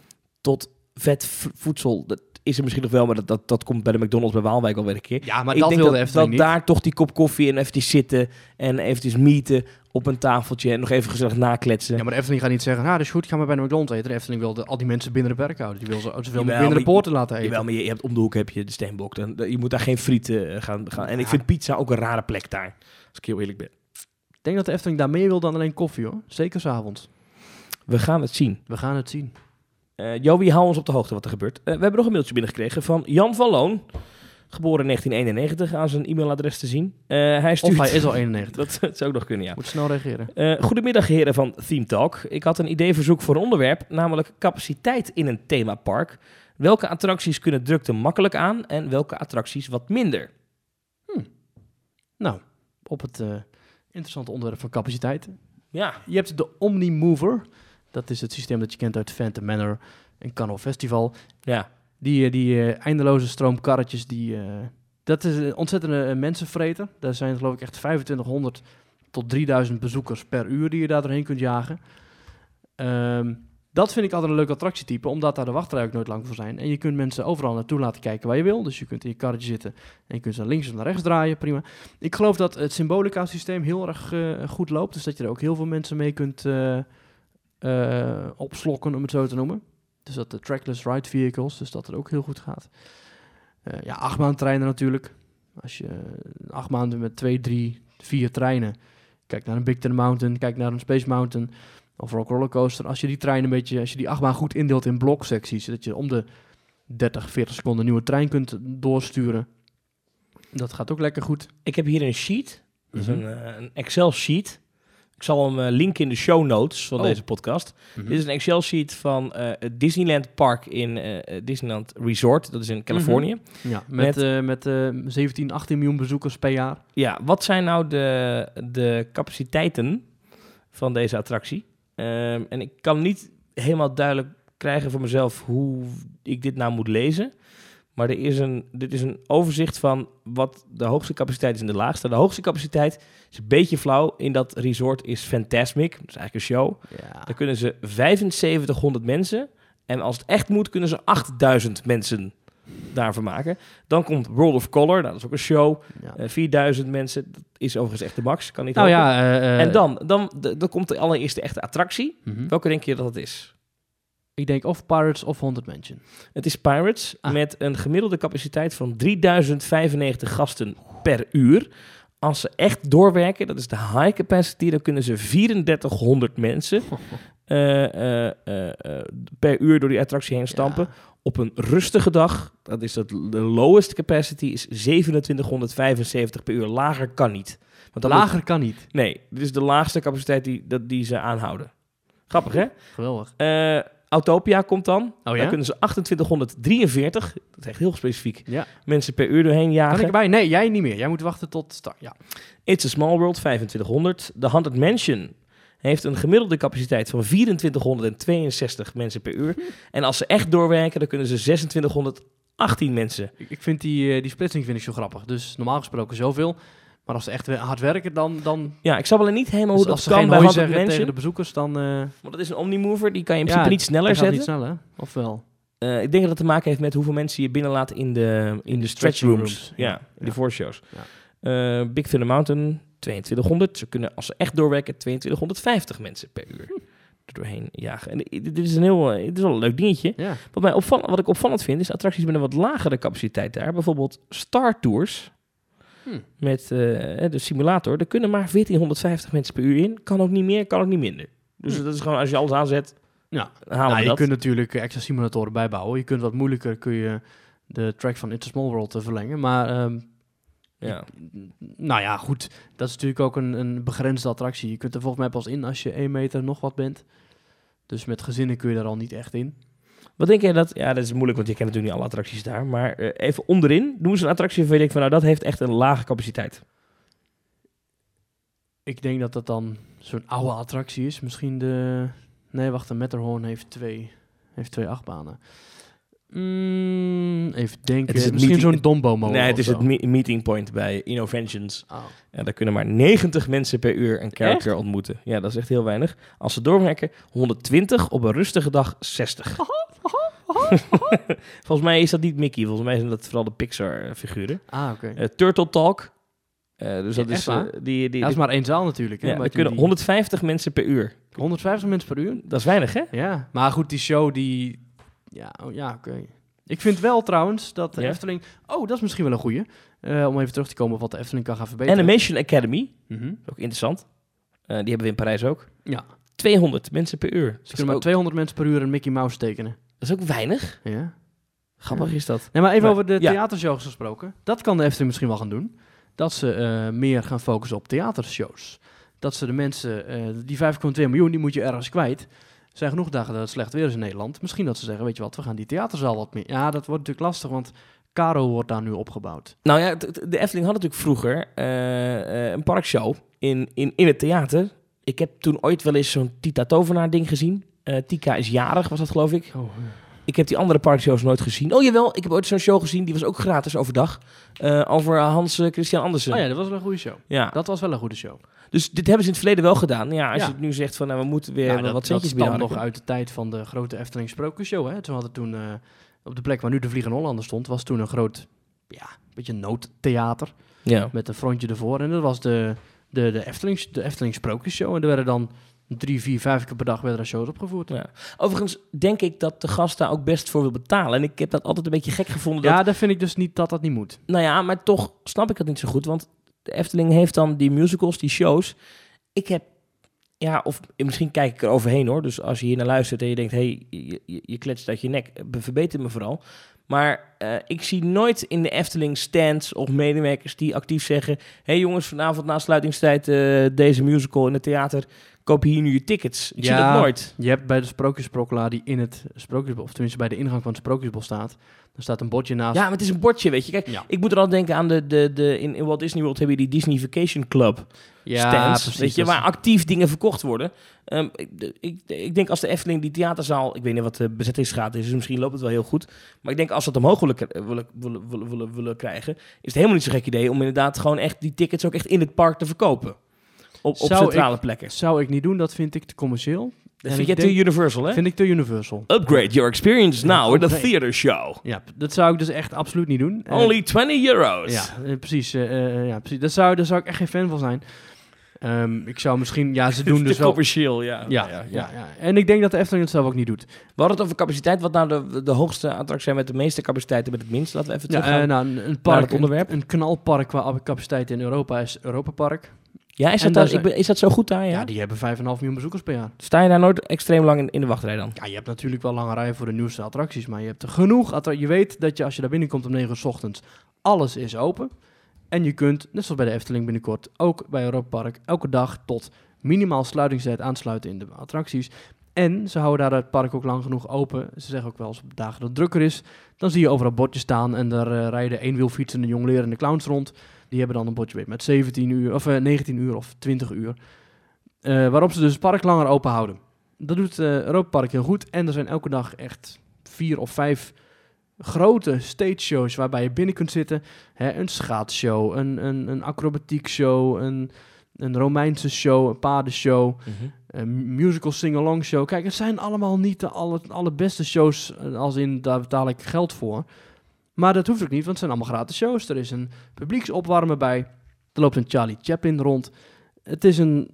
tot vet voedsel. Dat is er misschien nog wel, maar dat, dat, dat komt bij de McDonald's bij Waalwijk wel weer een keer. Ja, maar ik dat denk wilde dat, dat niet. daar toch die kop koffie en eventjes zitten en eventjes mieten op een tafeltje en nog even gezellig nakletsen. Ja, maar de Efteling gaat niet zeggen, nou, dat is goed, gaan we bij de McDonald's eten. De Efteling wil de- al die mensen binnen de perk houden. Die wil ze zoveel binnen de maar- poorten laten eten. Jawel, maar je, je hebt om de hoek heb je de steenbok. Dan, je moet daar geen frieten eh, gaan, gaan. En ik vind pizza ook een rare plek daar. Als ik heel eerlijk ben. Ik denk dat de Efteling daar meer wil dan alleen koffie, hoor. Zeker s'avonds. We gaan het zien. We gaan het zien. Eh Joey, hou ons op de hoogte wat er gebeurt. Eh, we hebben nog een mailtje binnengekregen van Jan van Loon. Geboren in 1991, aan zijn e-mailadres te zien. Eh, hij Of stuurt... hij is al 91. (laughs) Dat, dat zou ook nog kunnen, ja. Moet snel reageren. Goedemiddag heren van Theme Talk. Ik had een ideeverzoek voor een onderwerp, namelijk capaciteit in een themapark. Welke attracties kunnen drukte makkelijk aan en welke attracties wat minder? Nou, op het interessante onderwerp van capaciteit. Ja, Je hebt de Omnimover. Dat is het systeem dat je kent uit Phantom Manor en Carnival Festival. ja. Die, eh, die eh, eindeloze stroom karretjes, die, eh, dat is een ontzettende mensenvreter. Daar zijn geloof ik echt 2500 tot 3000 bezoekers per uur die je daar doorheen kunt jagen. Ehm, dat vind ik altijd een leuk attractietype, omdat daar de wachtrijen ook nooit lang voor zijn. En je kunt mensen overal naartoe laten kijken waar je wil. Dus je kunt in je karretje zitten en je kunt ze naar links of naar rechts draaien, prima. Ik geloof dat het symbolica-systeem heel erg goed loopt. Dus dat je er ook heel veel mensen mee kunt eh, opslokken, om het zo te noemen. Dus dat de trackless ride vehicles, dus dat het ook heel goed gaat. Eh ja, achtbaantreinen natuurlijk. Als je een achtbaan met twee, drie, vier treinen. Kijk naar een Big Ten Mountain, kijk naar een Space Mountain of Rock Roller Coaster. Als je die trein een beetje, als je die achtbaan goed indeelt in bloksecties, zodat je om de 30, 40 seconden een nieuwe trein kunt doorsturen. Dat gaat ook lekker goed. Ik heb hier een sheet. Dat is Mhm. een, eh, een Excel-sheet. Ik zal hem eh, linken in de show notes van Oh. deze podcast. Dit is een Excel-sheet van eh, het Disneyland Park in eh, Disneyland Resort. Dat is in Californië. Ja, met, Met- eh, met eh, 17, 18 miljoen bezoekers per jaar. Ja, wat zijn nou de, de capaciteiten van deze attractie? Ehm, en ik kan niet helemaal duidelijk krijgen voor mezelf hoe ik dit nou moet lezen. Maar er is een, dit is een overzicht van wat de hoogste capaciteit is en de laagste. De hoogste capaciteit is een beetje flauw. In dat resort is Fantasmic. Dat is eigenlijk een show. Ja. Daar kunnen ze 7500 mensen. En als het echt moet, kunnen ze 8000 mensen daarvan maken. Dan komt World of Color. Nou, dat is ook een show. ja. Eh, 4000 mensen. Dat is overigens echt de max. Kan niet nou ja, eh, eh, En dan, dan, dan komt de allereerste echte attractie. mhm. Welke denk je dat het is? Ik denk of Pirates of Haunted Mansion. Het is Pirates Ah. met een gemiddelde capaciteit van 3095 gasten per uur. Als ze echt doorwerken, dat is de high capacity, dan kunnen ze 3400 mensen (laughs) eh, eh, eh, per uur door die attractie heen stampen. Ja. Op een rustige dag, dat is het, de lowest capacity, is 2775 per uur. Lager kan niet. Want Lager kan niet. nee, dit is de laagste capaciteit die, dat, die ze aanhouden. Grappig, hè? Geweldig. Autopia komt dan. Oh ja? kunnen ze 2843, dat is echt heel specifiek, Ja. mensen per uur doorheen Kan jagen. ik erbij? Nee, jij niet meer. Jij moet wachten tot start. Ja. It's a Small World, 2500. De Haunted Mansion heeft een gemiddelde capaciteit van 2462 mensen per uur. En als ze echt doorwerken, dan kunnen ze 2618 mensen. Ik, ik vind die, eh, die splitsing vind ik zo grappig. Dus normaal gesproken zoveel. Maar als ze echt hard werken, dan... dan Ja, ik snap alleen niet helemaal dus hoe als dat ze kan geen Haunted zeggen Mansion. tegen de bezoekers, dan... eh Want dat is een Omnimover, die kan je in Ja, principe niet sneller zetten. niet sneller? Of wel? Eh, ik denk dat het te maken heeft met hoeveel mensen je binnenlaat in de, in de stretch rooms. Ja, Ja. voorshows. Ja. Eh, Big Thunder Mountain, 2200. Ze kunnen, als ze echt doorwerken, 2250 mensen per uur er doorheen jagen. En dit is een heel, dit is wel een leuk dingetje. Ja. Wat, mij opvall- wat ik opvallend vind, is attracties met een wat lagere capaciteit daar. Bijvoorbeeld Star Tours. Met eh, de simulator. Er kunnen maar 1450 mensen per uur in. Kan ook niet meer, kan ook niet minder. Dus Hm. dat is gewoon, als je alles aanzet, Ja. Nou, je dat. kunt natuurlijk extra simulatoren bijbouwen. Je kunt wat moeilijker kun je de track van Into Small World eh, verlengen. Maar ehm, Ja. nou ja, goed. Dat is natuurlijk ook een, een begrensde attractie. Je kunt er volgens mij pas in als je 1 meter nog wat bent. Dus met gezinnen kun je daar al niet echt in. Wat denk jij dat... Ja, dat is moeilijk, want je kent natuurlijk niet alle attracties daar. Maar eh, even onderin, doen ze een attractie waarvan je denkt van... Nou, dat heeft echt een lage capaciteit. Ik denk dat dat dan zo'n oude attractie is. Misschien de... Nee, wacht, de Matterhorn heeft twee, heeft twee achtbanen. Mm, even denken. Het is het Misschien zo'n Dombo molen nee, het is zo. het me- meeting point bij Innoventions. Oh. En daar kunnen maar 90 mensen per uur een character ontmoeten. Ja, dat is echt heel weinig. Als ze doorwerken, 120. Op een rustige dag 60. (laughs) Volgens mij is dat niet Mickey. Volgens mij zijn dat vooral de Pixar-figuren. Ah, oké. Eh, Turtle Talk. Eh, dus dat is... eh, die, die, dat is maar één zaal natuurlijk. Hè, ja, maar er kunnen die- 150 mensen per uur. 150 mensen per uur? Dat is weinig, hè? Ja, maar goed, die show die... Ja, oh, ja oké. Ik vind wel trouwens dat de Ja? Efteling... Oh, dat is misschien wel een goeie. Eh, om even terug te komen op wat de Efteling kan gaan verbeteren. Animation Academy. Mhm. Ook interessant. Eh, die hebben we in Parijs ook. Ja, 200 mensen per uur. ze kunnen maar ook, 200 mensen per uur een Mickey Mouse tekenen. dat is ook weinig. Ja. Grappig is dat. Nee, maar even Maar- over de theatershows gesproken. Dat kan de Efteling misschien wel gaan doen. Dat ze eh, meer gaan focussen op theatershows. Dat ze de mensen, die 5,2 miljoen, die moet je ergens kwijt. Er zijn genoeg dagen dat het slecht weer is in Nederland. Misschien dat ze zeggen, weet je wat, we gaan die theaterzaal wat meer... Ja, dat wordt natuurlijk lastig, want Caro wordt daar nu opgebouwd. Nou ja, de Efteling had natuurlijk vroeger eh, eh, een parkshow in, in, in het theater. Ik heb toen ooit wel eens zo'n Tita Tovenaar ding gezien. Eh, Tika is jarig, was dat geloof ik. Oh, Ik heb die andere parkshows nooit gezien. Oh jawel, ik heb ooit zo'n show gezien, die was ook gratis overdag. Eh, over Hans eh, Christian Andersen. Oh ja, dat was wel een goede show. ja. Dat was wel een goede show. Dus dit hebben ze in het verleden wel gedaan. Ja, als Ja. je het nu zegt van nou, we moeten weer Ja, wat dat, dat centjes nog uit de tijd van de grote Efteling Sprookjesshow. Hè? Toen hadden toen eh, op de plek waar nu de Vliegende Hollander stond, was toen een groot, ja, beetje noodtheater. Ja. met een frontje ervoor. En dat was de, de, de, Efteling, de Efteling Sprookjesshow. En er werden dan drie, vier, vijf keer per dag werden er shows opgevoerd. Ja. Overigens denk ik dat de gast daar ook best voor wil betalen. En ik heb dat altijd een beetje gek gevonden. Dat, Ja, daar vind ik dus niet dat dat niet moet. Nou ja, maar toch snap ik dat niet zo goed. Want de Efteling heeft dan die musicals, die shows. Ik heb, ja, of misschien kijk ik er overheen hoor. Dus als je hier naar luistert en je denkt, hé, hey, je, je, je kletst uit je nek, eh, verbeter me vooral. Maar eh, ik zie nooit in de Efteling stands of medewerkers die actief zeggen... hé hey jongens, vanavond na sluitingstijd eh, deze musical in het theater. Koop hier nu je tickets. Ik zie Ja. dat nooit. Je hebt bij de sprookjesprokkelaar die in het sprookjesbos, of tenminste bij de ingang van het sprookjesbos staat, daar staat een bordje naast. Ja, maar het is een bordje, weet je. Kijk, Ja. ik moet er al denken aan de, de, de in, in Walt Disney World heb je die Disney Vacation Club Ja, stands, precies, weet je, dat waar actief dingen verkocht worden. Ehm, ik, ik, ik denk als de Efteling die theaterzaal, ik weet niet wat de bezettingsgraad is, dus misschien loopt het wel heel goed. Maar ik denk als ze het omhoog willen, willen, willen, willen, willen krijgen, is het helemaal niet zo'n gek idee om inderdaad gewoon echt die tickets ook echt in het park te verkopen. Op, op centrale plekken. Zou ik niet doen, dat vind ik te commercieel. Dat vind ik jij te Universal, hè? Vind ik te universal. Upgrade your experience now with a theater show. Ja, dat zou ik dus echt absoluut niet doen. Eh, Only 20 euro's. Ja, eh, precies, eh, eh, ja, precies. Daar zou, daar zou ik echt geen fan van zijn. Ehm, ik zou misschien, ja, ze doen (laughs) dus wel... commercieel, ja. Ja, ja, ja, En ik denk dat de Efteling het zelf ook niet doet. We hadden het over capaciteit. Wat nou de, de hoogste attractie zijn met de meeste capaciteit en met het minste? Laten we even Ja, teruggaan. eh, nou, een, een park, het onderwerp. Een, een knalpark qua capaciteit in Europa is Europa Park. ja, is dat, daar daar, zijn- ik ben- is dat zo goed daar? Ja? Ja, die hebben 5,5 miljoen bezoekers per jaar. Sta je daar nooit extreem lang in, in de wachtrij dan? Ja, je hebt natuurlijk wel lange rijen voor de nieuwste attracties, maar je hebt er genoeg. Je weet dat je als je daar binnenkomt om 9 uur 's ochtends, alles is open. En je kunt, net zoals bij de Efteling binnenkort, ook bij Europa Park, elke dag tot minimaal sluitingstijd aansluiten in de attracties. En ze houden daar het park ook lang genoeg open. Ze zeggen ook wel eens op dagen dat het drukker is, dan zie je overal bordjes staan en daar eh, rijden eenwielfietsende jonglerende clowns rond. Die hebben dan een bordje met 17 uur, of eh, 19 uur of 20 uur. Eh, waarop ze dus het park langer open houden. Dat doet eh Europa Park heel goed. En er zijn elke dag echt vier of vijf grote stage shows waarbij je binnen kunt zitten. Hè, een schaatsshow, een, een, een acrobatiek-show, een, een Romeinse show, een paardenshow, een musical sing-along show. Kijk, het zijn allemaal niet de alle, allerbeste shows, eh, als in daar betaal ik geld voor. Maar dat hoeft ook niet, want het zijn allemaal gratis shows. Er is een publieksopwarmer bij. Er loopt een Charlie Chaplin rond. Het is een...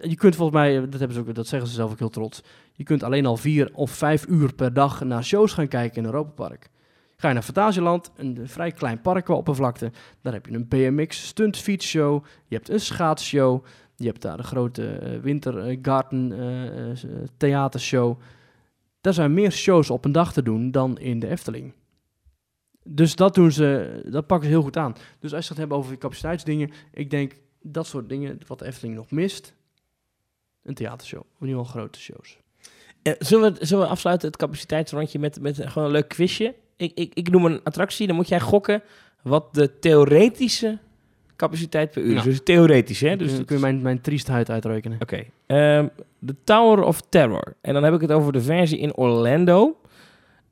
Je kunt volgens mij, dat, hebben ze ook, dat zeggen ze zelf ook heel trots. Je kunt alleen al vier of vijf uur per dag naar shows gaan kijken in Europa Park. Ga je naar Fantasieland, een vrij klein park qua oppervlakte. Daar heb je een BMX stuntfietsshow. Je hebt een schaatsshow. Je hebt daar de grote eh, wintergarten eh, eh, theatershow. Daar zijn meer shows op een dag te doen dan in de Efteling. Dus dat doen ze, dat pakken ze heel goed aan. Dus als je het hebt over capaciteitsdingen, ik denk dat soort dingen, wat de Efteling nog mist, een theatershow. Of in ieder geval grote shows. Eh, zullen, we, zullen we afsluiten het capaciteitsrondje met, met gewoon een leuk quizje? Ik, ik, ik noem een attractie, dan moet jij gokken wat de theoretische capaciteit per uur is. Ja. Dus theoretisch, hè? Dus dan kun je mijn, mijn triestheid uitrekenen. Oké. Ehm, de Tower of Terror. En dan heb ik het over de versie in Orlando.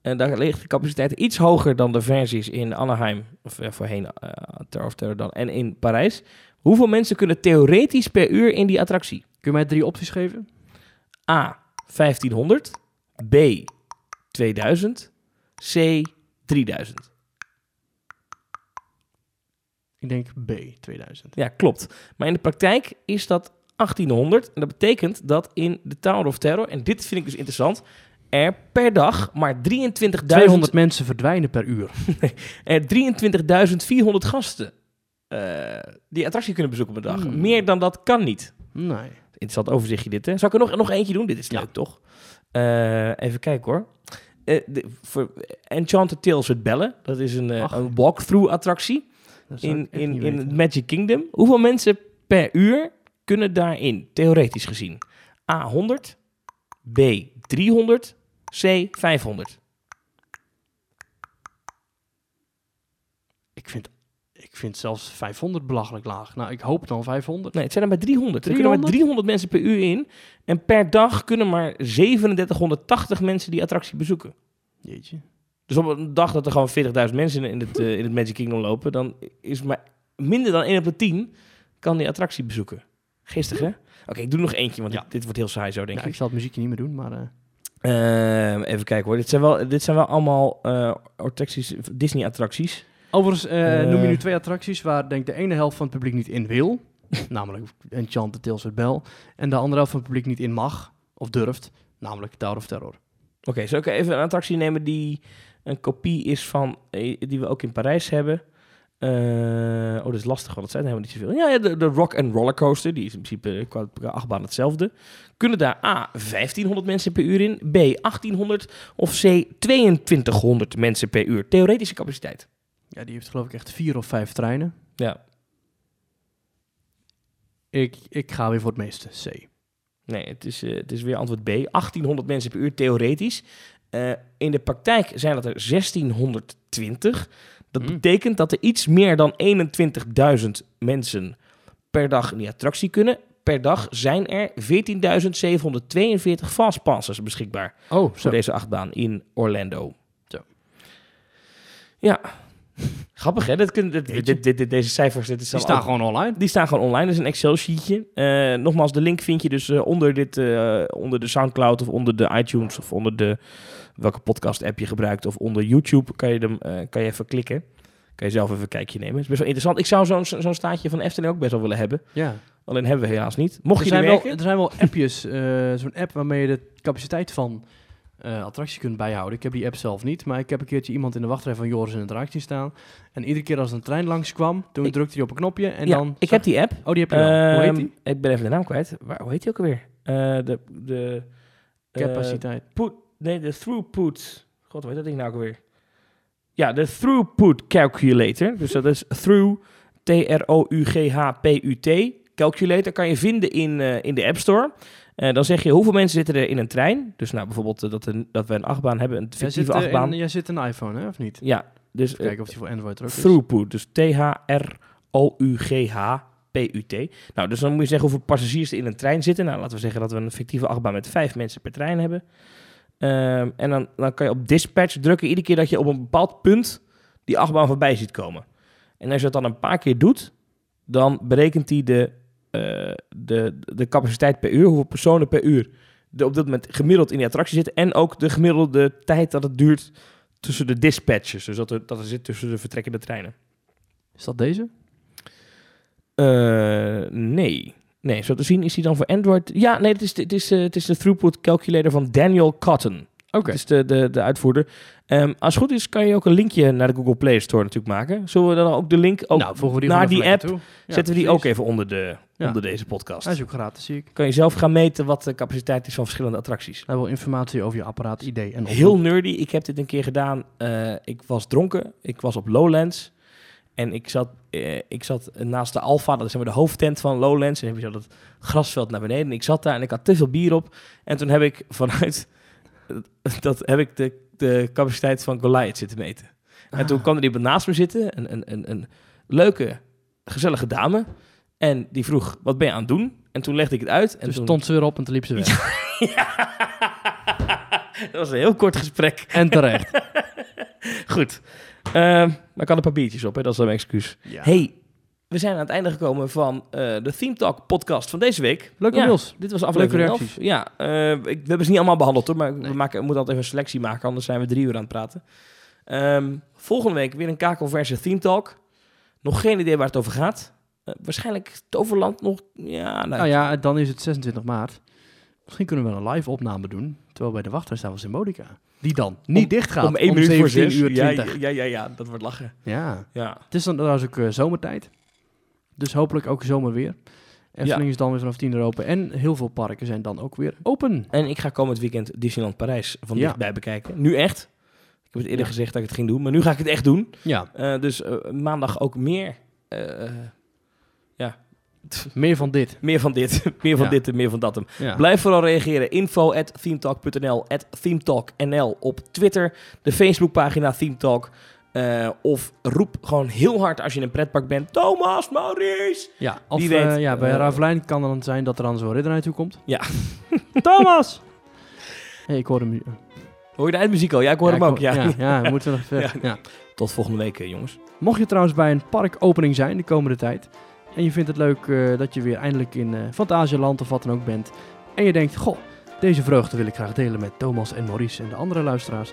En daar ligt de capaciteit iets hoger dan de versies in Anaheim. Of eh, voorheen eh, Tower of Terror dan. En in Parijs. Hoeveel mensen kunnen theoretisch per uur in die attractie? Kun je mij drie opties geven? A. 1500. B. 2000. C. 3000. Ik denk B, 2000. Ja, klopt. Maar in de praktijk is dat 1800. En dat betekent dat in de Tower of Terror, en dit vind ik dus interessant, er per dag maar 23.000 200 mensen verdwijnen per uur. (laughs) er 23.400 gasten die attractie kunnen bezoeken per dag. Hmm. Meer dan dat kan niet. Nee. Interessant overzichtje dit, hè? Zal ik er nog, nog eentje doen? Dit is Ja. leuk, toch? Eh, even kijken, hoor. Eh, de, voor Enchanted Tales with Bellen. Dat is een, eh, een walkthrough attractie in, in, in het Magic Kingdom. Hoeveel mensen per uur kunnen daarin, theoretisch gezien? A, 100. B, 300. C, 500. Ik vind, ik vind zelfs 500 belachelijk laag. Nou, ik hoop dan 500. Nee, het zijn er maar 300. Er kunnen maar 300 mensen per uur in. En per dag kunnen maar 3780 mensen die attractie bezoeken. Jeetje. Dus op een dag dat er gewoon 40.000 mensen in, het, eh, in het Magic Kingdom lopen, dan is maar minder dan 1 op de 10 kan die attractie bezoeken. Geestig, hè? Oké, ik doe nog eentje, want Ja. dit, dit wordt heel saai zo, denk Ja, ik. ik zal het muziekje niet meer doen, maar... eh, Ehm, even kijken hoor. Dit zijn wel, dit zijn wel allemaal attracties, Disney-attracties. Overigens eh, Eh. noem je nu twee attracties waar denk ik de ene helft van het publiek niet in wil. (laughs) namelijk Enchanted Tales Bell. En de andere helft van het publiek niet in mag of durft. Namelijk Tower of Terror. Oké, zal ik even een attractie nemen die een kopie is van, eh, die we ook in Parijs hebben? Oh, dat is lastig, want dat zijn helemaal niet zoveel. Ja, ja, de, de Rock and Roller Coaster, die is in principe qua achtbaan hetzelfde. Kunnen daar A, 1500 mensen per uur in, B, 1800 of C, 2200 mensen per uur. Theoretische capaciteit. Ja, die heeft geloof ik echt vier of vijf treinen. Ja. Ik, ik ga weer voor het meeste. C. Nee, het is, eh, het is weer antwoord B. 1800 mensen per uur, theoretisch. Eh, in de praktijk zijn dat er 1620. Dat Hmm. betekent dat er iets meer dan 21.000 mensen per dag in die attractie kunnen. Per dag zijn er 14.742 fastpasses beschikbaar Oh, voor zo. deze achtbaan in Orlando. Zo. Ja. Grappig, hè? Dit, kun- dit, Weet je. dit, dit- dit- deze cijfers, dit is Die staan gewoon online. die staan gewoon online. Dat is een Excel-sheetje. Eh, nogmaals, de link vind je dus eh, onder, dit, eh, onder de Soundcloud of onder de iTunes of onder de welke podcast-app je gebruikt of onder YouTube. Kan je, hem, kan je even klikken. Kan je zelf even een kijkje nemen. Het is best wel interessant. Ik zou zo'n zo'n staatje van Efteling ook best wel willen hebben. Ja. Alleen hebben we helaas niet. Mocht Er je zijn, wel, er zijn wel appjes, zo'n app waarmee je de capaciteit van eh attractie kunt bijhouden. Ik heb die app zelf niet, maar ik heb een keertje iemand in de wachtrij van Joris in het Attractie staan. En iedere keer als een trein langskwam, toen Ik- drukte hij op een knopje en ja, dan... ik heb die app. Oh, die heb je wel. Hoe heet Ehm, die? Ik ben even de naam kwijt. Waar, hoe heet die ook alweer? Eh, de... de eh, Capaciteit. put, nee, de throughput. God, hoe heet dat ding nou ook alweer? Ja, de throughput calculator. Dus dat is through, T-R-O-U-G-H-P-U-T. Calculator kan je vinden in, in de App Store. Eh, dan zeg je hoeveel mensen zitten er in een trein. Dus nou, bijvoorbeeld eh, dat, een- dat we een achtbaan hebben, een Jij fictieve zit, eh, achtbaan. in- jij zit een iPhone, hè, of niet? Ja, dus Even kijken of die voor Android er ook is. throughput. Dus T-H-R-O-U-G-H-P-U-T. Nou, dus dan moet je zeggen hoeveel passagiers er in een trein zitten. Nou, laten we zeggen dat we een fictieve achtbaan met vijf mensen per trein hebben. Ehm, en dan, dan kan je op dispatch drukken iedere keer dat je op een bepaald punt die achtbaan voorbij ziet komen. En als je dat dan een paar keer doet, dan berekent hij de, de, de capaciteit per uur, hoeveel personen per uur er op dit moment gemiddeld in die attractie zitten. En ook de gemiddelde tijd dat het duurt tussen de dispatches. Dus dat er, dat er zit tussen de vertrekkende treinen. Is dat deze? Eh, nee. Nee, zo te zien is die dan voor Android. Ja, nee, het is, de- het is, eh, het is de throughput calculator van Daniel Cotton. Oké. Het is de, de, de uitvoerder. Ehm, als het goed is, kan je ook een linkje naar de Google Play Store natuurlijk maken. Zullen we dan ook de link ook nou, we die naar die app? Ja, zetten we die precies. ook even onder, de, Ja. onder deze podcast. Hij is ook gratis, zie ik. Kan je zelf gaan meten wat de capaciteit is van verschillende attracties. Hij wil informatie over je apparaat, idee en Heel nerdy. Ik heb dit een keer gedaan. Eh, ik was dronken. Ik was op Lowlands. En ik zat, eh, ik zat naast de Alfa, dat is de hoofdtent van Lowlands. En dan heb je zo dat grasveld naar beneden. En ik zat daar en ik had te veel bier op. En toen heb ik vanuit... (laughs) dat heb ik de, de capaciteit van Goliath zitten meten. En toen Ah. kwam er iemand naast me zitten. Een, een, een, een leuke, gezellige dame. En die vroeg, wat ben je aan het doen? En toen legde ik het uit. En toen stond ze weer op en toen liep ze weg. (laughs) dat was een heel kort gesprek. En terecht. (laughs) Goed. Ehm, maar ik had een paar biertjes op, hè? dat is mijn excuus. Ja. Hey, we zijn aan het einde gekomen van eh, de Theme Talk podcast van deze week. Leuke Ja, mails. Dit was aflevering Leuke 11. Ja, eh, ik, we hebben ze niet allemaal behandeld hoor, maar we, maken, we moeten altijd even een selectie maken, anders zijn we drie uur aan het praten. Ehm, volgende week weer een kakelverse Theme Talk. Nog geen idee waar het over gaat. Eh, waarschijnlijk Toverland nog. Ja, nou, Nou ja, dan is het 26 maart. Misschien kunnen we een live opname doen. Terwijl bij de wachtrij staan we Symbolica. Die dan niet Om- dicht gaat. om 1 minuut voor 17 zes. uur ja, 20. ja, ja, ja, dat wordt lachen. Ja. Ja. Het is dan trouwens ook eh, zomertijd. Dus hopelijk ook zomerweer. Efteling is dan weer vanaf 10 uur open. En heel veel parken zijn dan ook weer open. En ik ga komend weekend Disneyland Parijs van Ja. dichtbij bekijken. Nu echt. Ik heb het eerder Ja. gezegd dat ik het ging doen, maar nu ga ik het echt doen. Ja, Eh, dus eh, maandag ook meer. eh, ja, (laughs) meer van dit. meer van dit. (laughs) meer van Ja. dit en meer van dat. hem. Ja. Blijf vooral reageren. Info at themetalk.nl, at themetalknl op Twitter. De Facebookpagina Themetalk. Eh, of roep gewoon heel hard als je in een pretpark bent. Thomas, Maurice! Ja, of Wie weet, eh, ja, bij eh, Ravelijn kan het dan zijn dat er dan zo'n ridder naar je toe komt. Ja. (laughs) Thomas! hey, ik hoor hem. Hoor je de eindmuziek al? Ja, ik hoor hem ook. Ja. Ja, ja, we moeten nog (laughs) even. Ja. Tot volgende week, jongens. Mocht je trouwens bij een parkopening zijn de komende tijd. En je vindt het leuk dat je weer eindelijk in eh Fantasieland of wat dan ook bent. En je denkt, goh, deze vreugde wil ik graag delen met Thomas en Maurice en de andere luisteraars.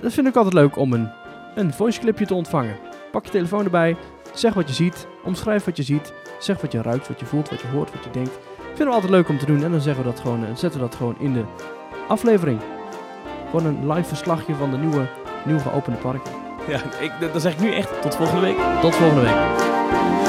Dat vind ik altijd leuk om een, een voice clipje te ontvangen. Pak je telefoon erbij, zeg wat je ziet, omschrijf wat je ziet. Zeg wat je ruikt, wat je voelt, wat je hoort, wat je denkt. Vinden we altijd leuk om te doen en dan zeggen we dat gewoon, eh, zetten we dat gewoon in de aflevering. Gewoon een live verslagje van de nieuwe, nieuw geopende parken. Ja, ik, dan zeg ik nu echt tot volgende week. Tot volgende week.